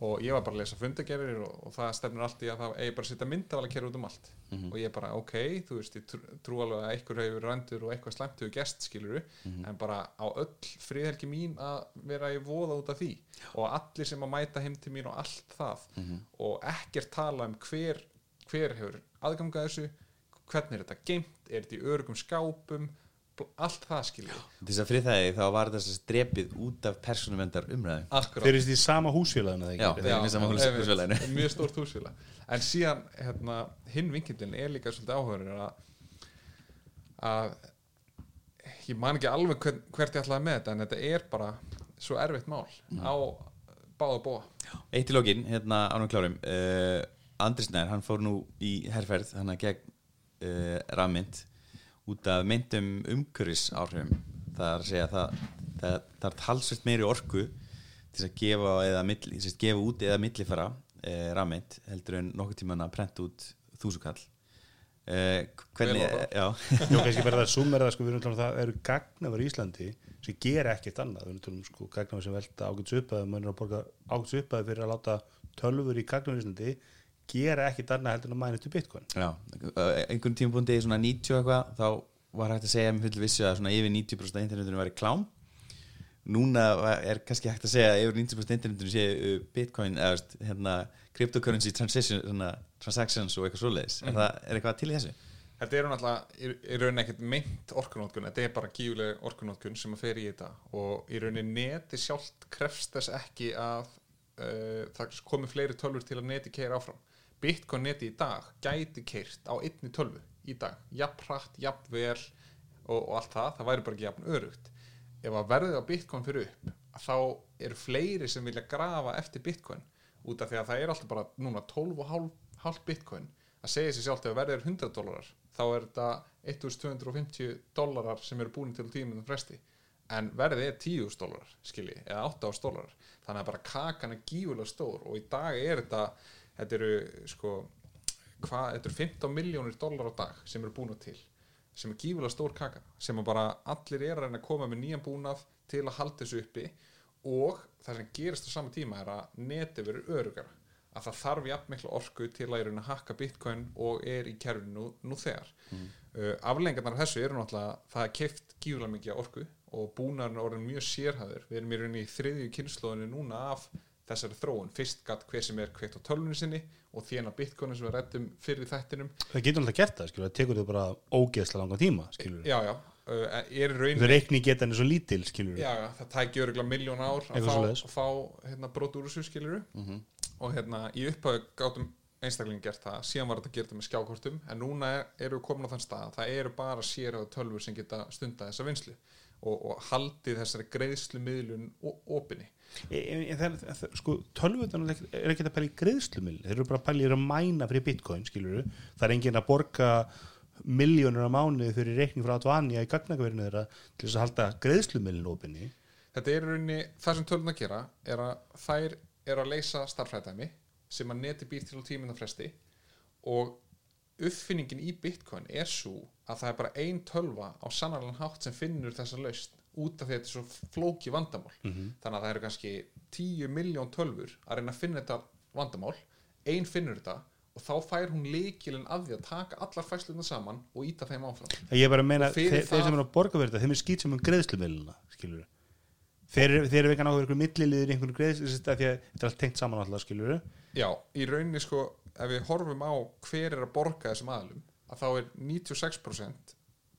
Og ég var bara að lesa fundagerir og, og það stefnir allt í að það eigi bara að setja myndavala kerra út um allt. Og ég bara ok, þú veist, ég trú, trú alveg að einhver hefur rændur og eitthvað slæmt hefur gerst skiluru, en bara á öll friðhelgi mín að vera í voða út af því. Og allir sem að mæta heim til mín og allt það. Og ekkert tala um hver, hver hefur aðgangað þessu hvernig er þetta geimt, er þetta í örugum skápum allt það skilur þess að fyrir það þá var þess að drepið út af persónuvendar umræðum Akkurát þeir eru í sama húsfélaginu Já, þeir eru með sama húsfélaginu. mjög stórt húsfélag. En síðan hérna, hinn vinkildin er líka svolítið áhugaður að, að ég man ekki alveg hvern, hvert ég ætlaði með þetta en þetta er bara svo erfitt mál á báða búa Eitt í lokin, hérna ánum klárum. Uh, Andri Snær, hann fór nú í herrferð hann að gegn uh, rafmynd út af myndum umhverfis áhrifum það er að segja það, það, það er talsvist meiri orku til að gefa, eða, milli, að gefa út eða millifara uh, rafmynd heldur en nokkuð tíman að prenta út þúsukall. Uh, hvernig, já. Jó, kannski verða það summerða, sko, við erum talað um það eru gagnafar í Íslandi sem gera ekkert annað, við erum talað um sko, gagnafar sem velta ágæts uppaði, maður er að borga ágæts uppaði fyrir að láta tölfur í gagnafar í Íslandi gera ekkert annað heldur en að mæna til bitcoin. Já, uh, einhvern tímapunkti svona 90 og eitthvað, þá var hægt að segja með full vissu að svona yfir 90% af internetinu væri klám. Núna var- er kannski hægt að segja að yfir 90% af internetinu sé uh, bitcoin eða hérna, cryptocurrency transition, svona, transactions og eitthvað svoleiðis. Er, það, er eitthvað til þessu? Þetta eru náttúrulega í, rauninni ekkert meint orkunótkun, þetta er bara gífuleg orkunótkun sem að fer í þetta. Og í rauninni neti sjálft krefst þess ekki að uh, það komi fleiri tölfur til að neti keira áfram. Bitcoin neti í dag gæti keirt á einni tölvu í dag, jafn hratt, jafn vel og, og allt það, það væri bara ekki jafn örugt. Ef að verðið á Bitcoin fyrir upp, þá eru fleiri sem vilja grafa eftir Bitcoin. Út af því að það er alltaf bara núna 12,5 bitcoin. Að segja sér sjálft ef verðið er 100 dólarar þá er þetta 1250 dólarar sem eru búin til tíminn fresti. En verðið er 10.000 dólarar skilji, eða 8.000 dólarar. Þannig að bara kakan er gífulega stór og í dag er þetta þetta eru sko hvað, þetta eru 15 miljónir dólar á dag sem eru búin til sem er gífulega stór kaka sem að bara allir er að reyna að koma með nýjan búnað til að halda þessu uppi og það sem gerist á sama tíma er að neti verður örugara að það þarf jafn mikla orku til að rauninni hakka bitcoin og er í kerfinu nú, nú þegar mm. uh, aflengarnar af þessu eru náttúrulega það er keift gífulega mikið orku og búnaðurinn er orðin mjög sérhæður við erum í í þriðju kynnslóðinu núna af þessari þróun, fyrst gatt hver sem er kveikt á tölvunni sinni og þjána bitcoinu sem við rættum fyrir þættinum. Það getur alltaf gert það, skilur, það tekur þau bara ógeðslega langan tíma, skilur já, já, uh, er í þau rauninni reikni geta henni svo lítil, skilur já, já, það tæki öruglega miljón ár að fá, fá hérna, brot úr þessu skiluru og hérna í upphau gátum einstakling gert það, síðan var þetta gert með skjákortum en núna er, eru við komin á þann stað að það eru bara sérhæðu tölfur sem geta stunda þessa vinslu og, og haldið þessari greiðslu miðlun opinni. Sko, tölvutan er ekki að pæla í greiðslumil þeir eru bara að pæla í að mæna fyrir bitcoin skilur það er enginn að borga miljónur á mánuði fyrir reikning frá Advania í gagnakverinu þeirra til þess að halda greiðslumilin opinni. Þetta er rauninni, það sem tölvun að gera er að þær eru að leysa starffræðdæmi sem að neti býr til tímindafresti og uppfinningin í bitcoin er svo að það er bara ein tölva á sannarlega hátt sem finnur þessa laust út af því að þetta er svo flóki vandamál. Þannig að það eru kannski 10 miljón tölfur að reyna að finna þetta vandamál. Ein finnur þetta og þá fær hún leikilinn að því að taka allar fæsluna saman og íta þeim áfram. Ég er bara að meina, þeir, þeir sem eru að borga fyrir þetta þeim er skýt sem um greiðslumilina þeir, eru- þeir eru ekki að náðu einhverju milliliður í einhverju greiðslu því að þetta er allt tengt saman alltaf Já, í rauninni sko ef við horfum á hver er að borga þessum aðlum að þá er 96%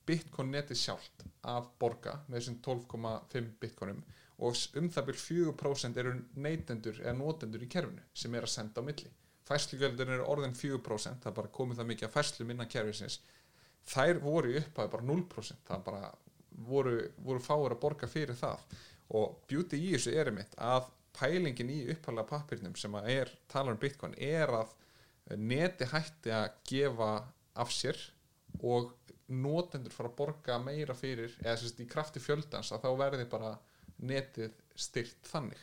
bitcoin netið sjálft að borga með þessum 12,5 bitcoinum og um það byrj 4% eru neytendur eða notendur í kerfinu sem er að senda á milli. Fæslugjöldin eru orðin 4% það er bara komið það mikið að fæslum innan kerfisins. Þær voru upphæði bara 0% það bara voru, voru fáir að borga fyrir það. Og beauty í þessu er einmitt að pælingin í upphæðlega pappirnum sem að er talar um bitcoin er að neti hætti að gefa af sér og notendur fara að borga meira fyrir eða sem sagt í krafti fjöldans að þá verði bara netið styrt þannig.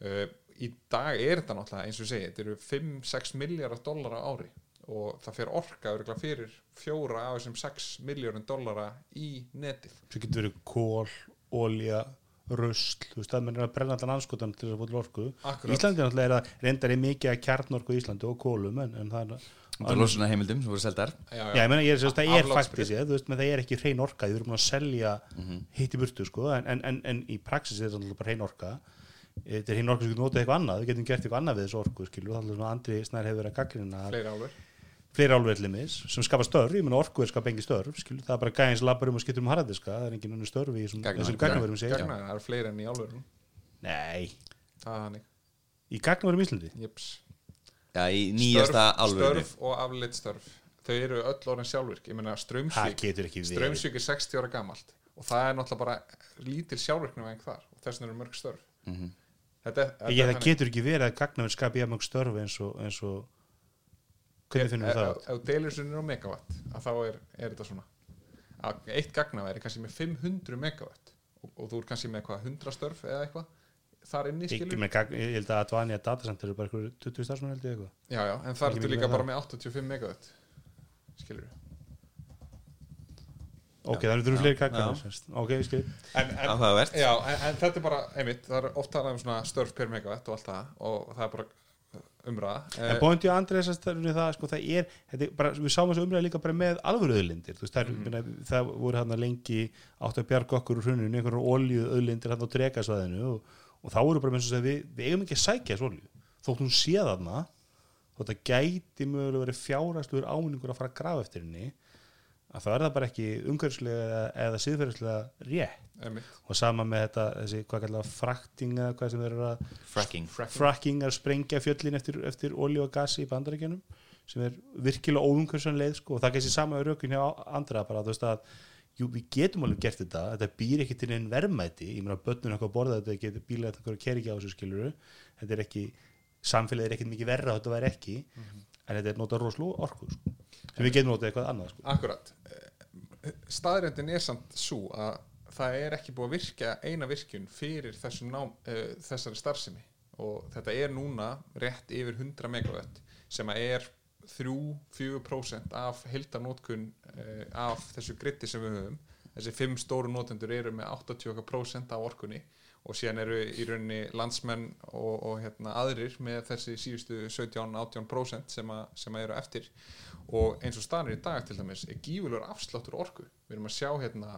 Uh, í dag er þetta náttúrulega eins og ég segi, þetta eru 5-6 miljardar dollara ári og það fer orka fyrir fjóra af þessum 6 miljardar dollara í netið. Svo getur verið kól, ólja rusl, þú veist að menn er að brenna allan anskotan til þess að fóta orku. Akkurat. Íslandi náttúrulega er að reyndar er mikið að kjarnorku í Íslandi og kólum en, en það er Það er losuna heimildum sem voru seldar. Já, Já, ég meina, ég er að það er faktis ég, þú veist, menn það er ekki hrein orka, þið erum búin að selja hitt í burtu, sko, en, en, en, en í praxis er þetta alltaf bara hrein orka. Þetta er hrein orka sem getur notað eitthvað annað, við getum gert eitthvað annað við þessu orku, skilur, það er svona Andri Snær hefur verið að gaggrina fleiri álver fleiri álverðlimis sem skapa störf, ég meina orku er skapa engi störf, skilur, það er bara gæðins labbar um að skipta um harðadiska, það er engin önnur störf í þessum- Gagnaver. þessum gagnaverum segja. Gagnaver, það eru fleiri enn í álverðum Nei, það er hannig í gagnaverum Íslandi? Jeps. Já, í nýjasta störf, störf og afleitt störf. Þau eru öll orðin sjálfvirk. Ég meina það strömsvík strömsvík er 60 ára gamalt. Og það er náttúrulega bara lítil sjálfvirknum en þar. Og þess vegna eru mörg störf. Mhm. þetta, er- þetta Ég, er það getur ekki verið að gagnaver skapi jafnmjög störf eins og, eins og hvernig finnum við það? ef þú þessu niður á megawatt að þá er, er þetta svona að eitt gagnaver er kannski með 500 megawatt og, og þú er kannski með eitthvað 100 störf eða eitthvað þar inni Ekki skilur með gagn, ég held að Advania Datacenter eru bara einhverju 20 starfsmenn held ég eitthvað. Já já en þar ertu líka með bara það. með 85 megawatt skilur Ok, það eru þurru fleiri Já. gagnaver Ok, ég skil. En, en, Já, en, en þetta er bara, einmitt, það er oft talað um svona störf per megawatt og allt það og það er bara umræða. En bóðin til Andrés að það, sko, það er, þetta er bara, við sáum þessu umræða líka bara með alvöru öðlindir, þú veist, það, mm. það voru hann lengi átt að bjarga okkur úr hruninu, einhverjum olju öðlindir hann á drekasvæðinu og, og þá voru bara með þess að við, við eigum ekki að sækja þessu olju, þótt hún sé þarna þótt að gæti mögulega verið fjárhæsluður áminningur að fara að grafa eftir henni að það er það bara ekki umhverfislega eða, eða síðferðislega rétt. Einmitt, og sama með þetta, þessi, hvað kallar frakting eða hvað sem þeir eru að Fracking. Fracking, að sprengja fjöllin eftir, eftir olíu og gasi í bandaríkjanum sem er virkilega óumhversan leið sko, og það kannski sama rökun hjá andra bara, þú veist að jú, við getum alveg gert þetta. Þetta býr ekki til einn verðmæti. Ég meina börnun að borða þetta getur bílega þetta að keri ekki á þessu skiluru þetta er ekki samfélagið er ekkert mikið verra þetta væri ekki. En þetta er notað rosalega orku sko. Sem við getum notað eitthvað annað sko. Akkurat. Staðrendin er samt svo að það er ekki búið að virka eina virkjun fyrir nám, uh, þessari starfsemi. Og þetta er núna rétt yfir 100 megawatt sem að er 3-4% af heldanótkun uh, af þessu gritti sem við höfum þessi fimm stóru notendur eru með 80% af orkunni og síðan eru í rauninni landsmenn og, og hérna, aðrir með þessi síðustu 17-18% sem, að- sem eru eftir. Og eins og staðan er í dag til dæmis er gífurlegur afsláttur orku. Við erum að sjá hérna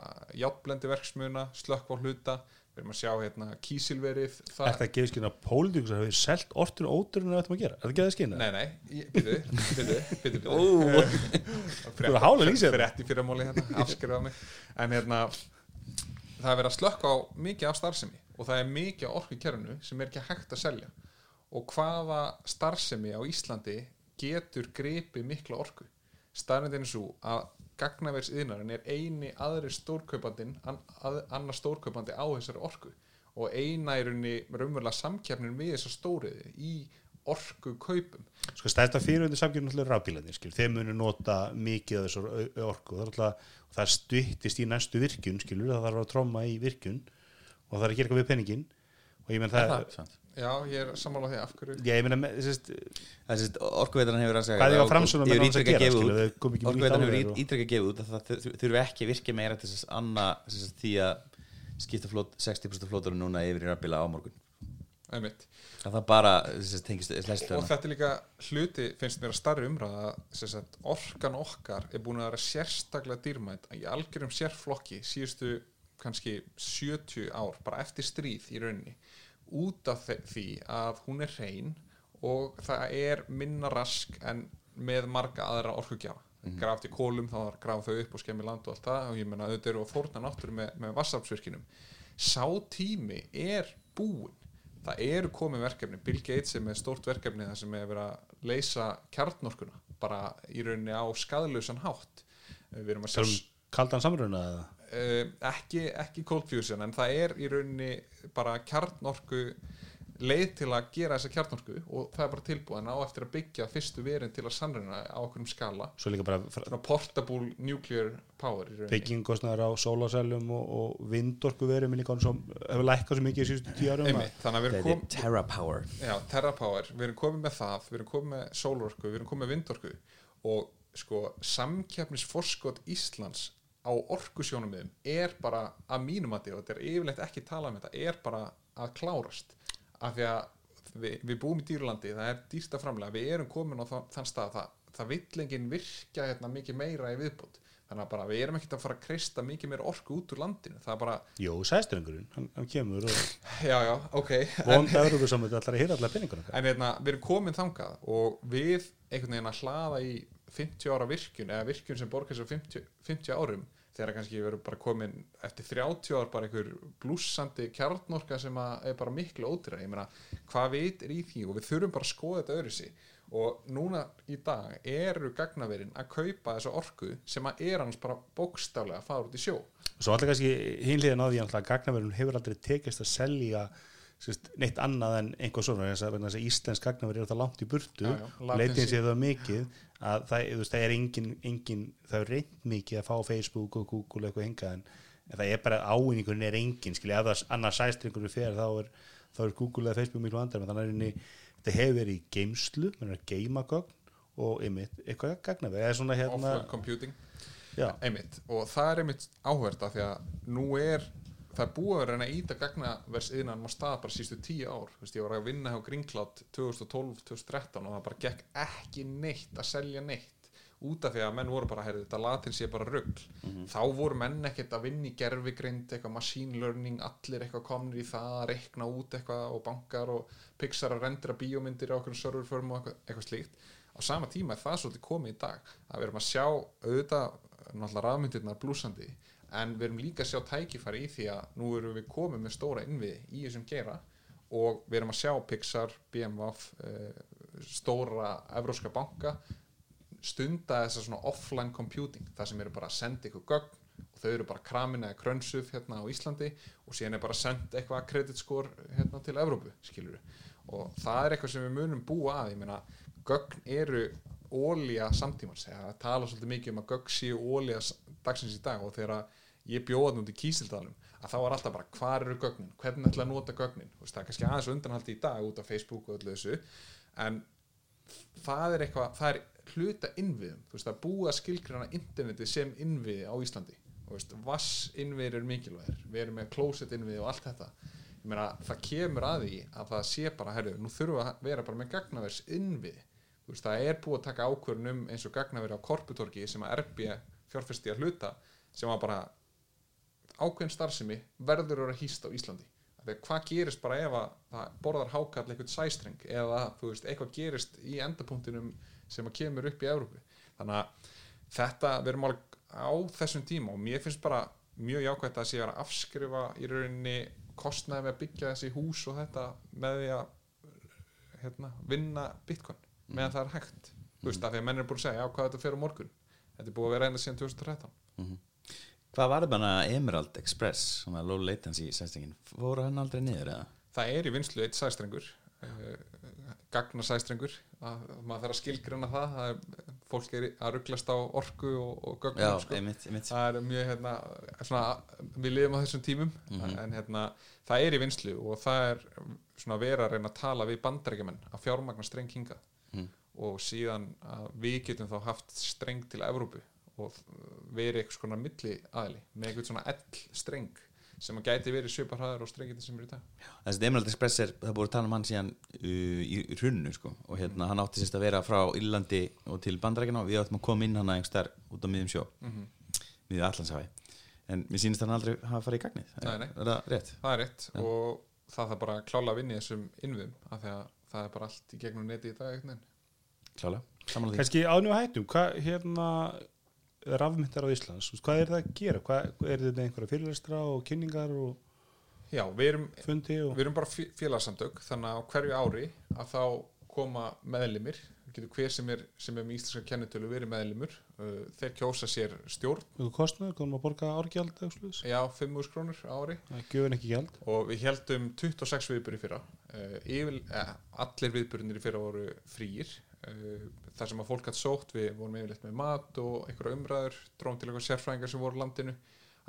játblendi verksmuna slökkvá hluta, við erum að sjá hérna kísilverið það, Þetta gefur skinn að pólitíkus hafi selt ortur ótur en það ættum að gera, er það að það skinn? Nei, nei, byrju, byrju, byrju, Þú eru hála lýsið þetta. Frétt í fyrramóli hérna, afskrifa mig. En hérna, það er verið að slökka á mikið af starfsemi og það er mikið á orku kerfinu sem er ekki hægt að selja. Og hvaða starfsemi á Íslandi getur gripið mikla orku? Staðnendin er svo að gagnavers yðnarinn er eini aðri stórkaupandinn an, að, annar stórkaupandi á þessari orku. Og eina er unni raunverulega samkjarnin við þessar stóriði í orku kaupum Sko stærsta fyrirhundi samkjörn náttúrulega rafbílarnir, skil, þeir munu nota mikið af þessar orku, það er alltaf, það stuttist í næstu virkjun, skilur, það þarf að tromma í virkjun og það er að gera eitthvað við penningin og ég menn það, Sant. Já, ég er sammála á því af hverju? Já, ég að, sérst, Það er orkuveitarinn hefur að segja Hvað eiga og- Framsóknarmenn hefur annars að gera, nýtt hefur og- ítrekka gefið út að það þur- þurfi ekki að virka meira til þess að anna því að skipta flót, 60% flótur núna yfir í rafbíla á morgun. Einmitt. að það bara sem sagt, tengist og hlæslega þetta er líka hluti finnst mér að starri umræða sem sagt, orkan okkar er búin að vera sérstaklega dýrmætt í algjörum sérflokki síðustu kannski 70 ár bara eftir stríð í rauninni út af því að hún er hrein og það er minna rask en með marga aðra orkugjafa. Mm. graft í kólum þá graf þau upp og skemmi land og allt það. Og ég menna auðvitað eru að fórna náttúru með, með vassafsvirkinum sá tími er búinn. Það eru komið verkefni, Bill Gates er með stórt verkefni þar sem er verið að leysa kjarnorkuna bara í rauninni á skadlausan hátt. Við erum að sjá kaldan samruna eða? Uh, ekki, ekki cold fusion en það er í rauninni bara kjarnorku leið til að gera þessa kjarnorku og það er bara tilbúin á eftir að byggja fyrstu verin til að sannreina á okkurum skala. Svo líka bara portable nuclear power byggingkostnaður á sólasælum og, og vindorku verum líka svo, hefur lækkað svo mikið í síðustu tíu árum að- Einmitt, þannig að við erum Þetta kom, er Terra TerraPower, við erum komið með það, við erum komið með sólorku, við erum komið með vindorku. Og sko samkeppnisforskot Íslands á orkusjónummiðum er bara að mínum að því og þetta er yfirleitt ekki talað um þetta, er bara að klárast. Af því að við, við búum í dýrlandi, það er dýrsta framlega, við erum komin á þann, stað það, það vill enginn virka hérna mikið meira í viðbútt þannig að bara við erum ekkert að fara að kreista mikið meira orku út úr landinu, það er bara Jú, sæstrengurinn, hann, hann kemur og já, já, ok. Vond Európusamönd allar að hýra allar penningunum En hérna, við erum komin þangað og við einhvern veginn að hlaða í 50 ára virkun eða virkun sem borgar sér á 50, 50 árum þegar kannski erum bara komin eftir 30 ár bara einhver blúsandi kjarnorka sem er bara miklu ódýra ég meina, hvað veit er í því? Og við þurfum bara að skoða þetta öðru sig og núna í dag eru gagnaverin að kaupa þessa orku sem að er hans bara bókstaflega að fara út í sjó. Svo alltaf kannski hinliðin á því að gagnaverun hefur aldrei tekist að selja neitt annað en einhver svona þess að, íslensk gagnaverun er það langt í burtu. Leitin sér það mikið að það, veist, það er engin, engin það er reynd mikið að fá Facebook og Google eitthvað hingað en, en það er bara ávinningurinn er engin skilja, ef það annars sæstringur er fyrir þá er, þá er Google eða Facebook miklu andar þannig að inni, þetta hefur verið í geimslu menn að geima gögn og einmitt, eitthvað eða svona hérna offline computing. Já, einmitt. Og það er einmitt áhverð af því að nú er það er búið að vera að íta gagnavers innan á stað bara sístu tíu ár. Veist, ég var að vinna hjá Greencloud 2012-2013 og það bara gekk ekki neitt að selja neitt. Út af því að menn voru bara, heyrðu, þetta latin sé bara rugl. Þá voru menn ekkert að vinna í gerfigrind, eitthvað machine learning allir eitthvað komnir í það að reikna út eitthvað og bankar og Pixar að rendera bíómyndir á okkur serverförm og eitthvað, eitthvað slíkt. Á sama tíma er það svolítið komið í dag að við erum að sjá auðvitað náttúrulega rafmyndirnar blúsandi en við erum líka að sjá tækifæri í því að nú erum við komið með stóra innviði í þessum gera og við erum að sjá Pixar, BMW uh, stóra evróska banka stunda þessa svona offline computing það sem eru bara að senda ykkur gögn og þau eru bara kramin eða krönsuf hérna á Íslandi og síðan er bara að senda eitthvað kreditskor hérna til Evrópu skilur og það er eitthvað sem við munum búa að ég meina, gögn eru ólía samtímans, það tala svolítið mikið um að gögn séu ólía dagsins í dag og þegar ég bjóða þetta út í kísildalum að þá var alltaf bara hvar eru gögnin, hvernig ætla að nota gögnin? Veist, það er kannski aðeins undanhaldi í dag út af Facebook og öllu þessu en það er eitthvað, það er hluta innviðum, þú veist, er að skilgrana interneti sem innviði á Íslandi. Þú veist, vass innviðir eru mikilvægir. Við erum með closet innviði og allt þetta. Ég meina, það kemur að því að það sé bara, herru, nú þurfum að vera bara með gagnavers innviði, þú veist, það er búið að taka ákvörðun um eins og gagnaveri á korputorki sem að RB fjárfesti að hluta sem var bara ákveðin starfsemi verður að vera hýst á Íslandi. Þegar hvað gerist bara ef að það borðar hákall eitthvað sæstreng eða veist, eitthvað gerist í endapunktinum sem að kemur upp í Evrópu? Þannig að þetta erum alveg á þessum tíma og mér finnst bara mjög jákvæmt að sé að afskrifa í rauninni kostnaði með að byggja þessi hús og þetta með því að hérna, vinna bitcoin meðan það er hægt. Þú veist, af því að menn er búin að segja já, hvað þetta fer á morgun? Þetta er búið að vera einnig síðan 2013 Hvað var það bara Emerald Express? Svona low latency sæstingin fóru hann aldrei niður eða? það er í vinslu eitt sæstrengur uh, gagna sæstrengur. Að, maður þarf að skilgrana það, það er, fólk er að rugglast á orku og, og Já, gögnum sko. einmitt, einmitt. Það er mjög hérna, svona, við lifum á þessum tímum en hérna, það er í vinslu og það er svona að vera að reyna að tala við bandarækjumenn að fjármagna streng hinga Mm. og síðan að við getum þá haft streng til Evrópu og verið eitthvað svona milli aðli með eitthvað svona ell streng sem að gæti verið svipar hraðar og strengið sem er í dag Þessi Emerald Express er, það búið að tala um hann síðan uh, í, í hrunnu sko og hérna hann átti sérst að vera frá Írlandi og til Bandarækina og við áttum að koma inn hann einhvers þar út á miðjum sjó mm Mhm. -hmm. miðjum Allandshafi en mér sýnist hann aldrei hafa farið í gagnið Nei, nei. er það rétt? það er rétt og það þarf bara að klála að vinna í þessum innviðum af því að það er bara allt í gegnum neti í dag. Klálega, samanlega því kannski ánum hættum hvað hérna rafmyndar á Íslands, þú hvað er það að gera? Hvað, er þetta einhverja fyrirlestra og kynningar og Já, við erum, fundi og við erum bara fé- félagsamtök þannig að hverju ári að þá koma meðlimir. Við getum hver sem er, sem er með íslenska kennitölu verið meðlimur. Uh, þeir kjósa sér stjórn. Eitthvað kostnaður, komum að borga árgjald já, 5.000 krónur ári. Og við heldum 26 viðbyrði fyrra. Uh, yfir, eh, allir viðbyrðinir í fyrra voru frýir þar sem að fólk hatt sótt við vorum yfirleitt með mat og einhverja umræður dróum til eitthvað sérfræðingar sem voru á landinu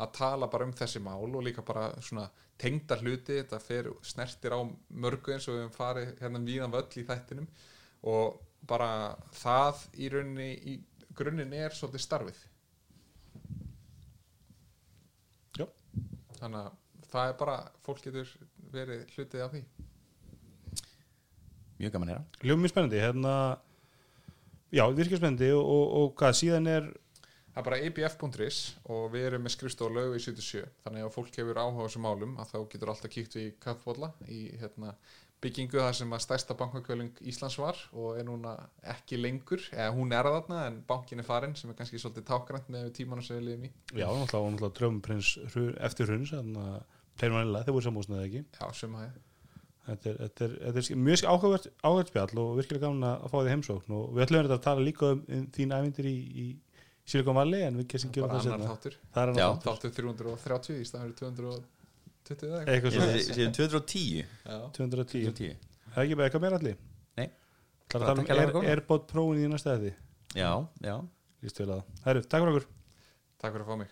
að tala bara um þessi mál og líka bara svona tengda hluti. Þetta fer snertir á mörgu eins og við höfum farið hérna víðan völl í þættinum og bara það í rauninni í grunninn er svolítið starfið. Já. þannig að það er bara fólk getur verið hlutið af því Mjög gaman hérna Ljómið spennandi, hérna já, virkið spennandi og, og, og hvað síðan er Það er bara abf.is og við erum með skrifstof og lögu í 77 þannig að fólk hefur áhuga á þessum málum að þá getur alltaf kíkt í kaffbólla í hérna, byggingu þar sem að stærsta bankakvöling Íslands var og er núna ekki lengur. Eða hún er þarna en bankin er farin sem er kannski svolítið tákrænt með tímanu sem við lifum í. Já, náttúrulega, náttúrulega drömprins hrun- eftir hruns, þannig að þeir voru samúsnaði ekki? Já, sem hæði þetta er, þetta er, þetta er mjög áhugavert áhugavert spjall og virkilega gaman að fá því heimsókn og við ætlum þetta að tala líka um, um þín ævindir í, í Silicon Valley en við kannski gera það þáttur. Það er annar þáttur, Þáttur 330 í staðan fyrir 220 eða eitthvað. Síðan 210 Já. 210, 210 það er ekki bara eitthvað meira allir Nei. Það er að tala um fyrir komuna. Air- Airpod Pro í næsta eði Já, já. Lýst vel að það. Herru, takk fyrir okkur. Takk fyrir að fá mig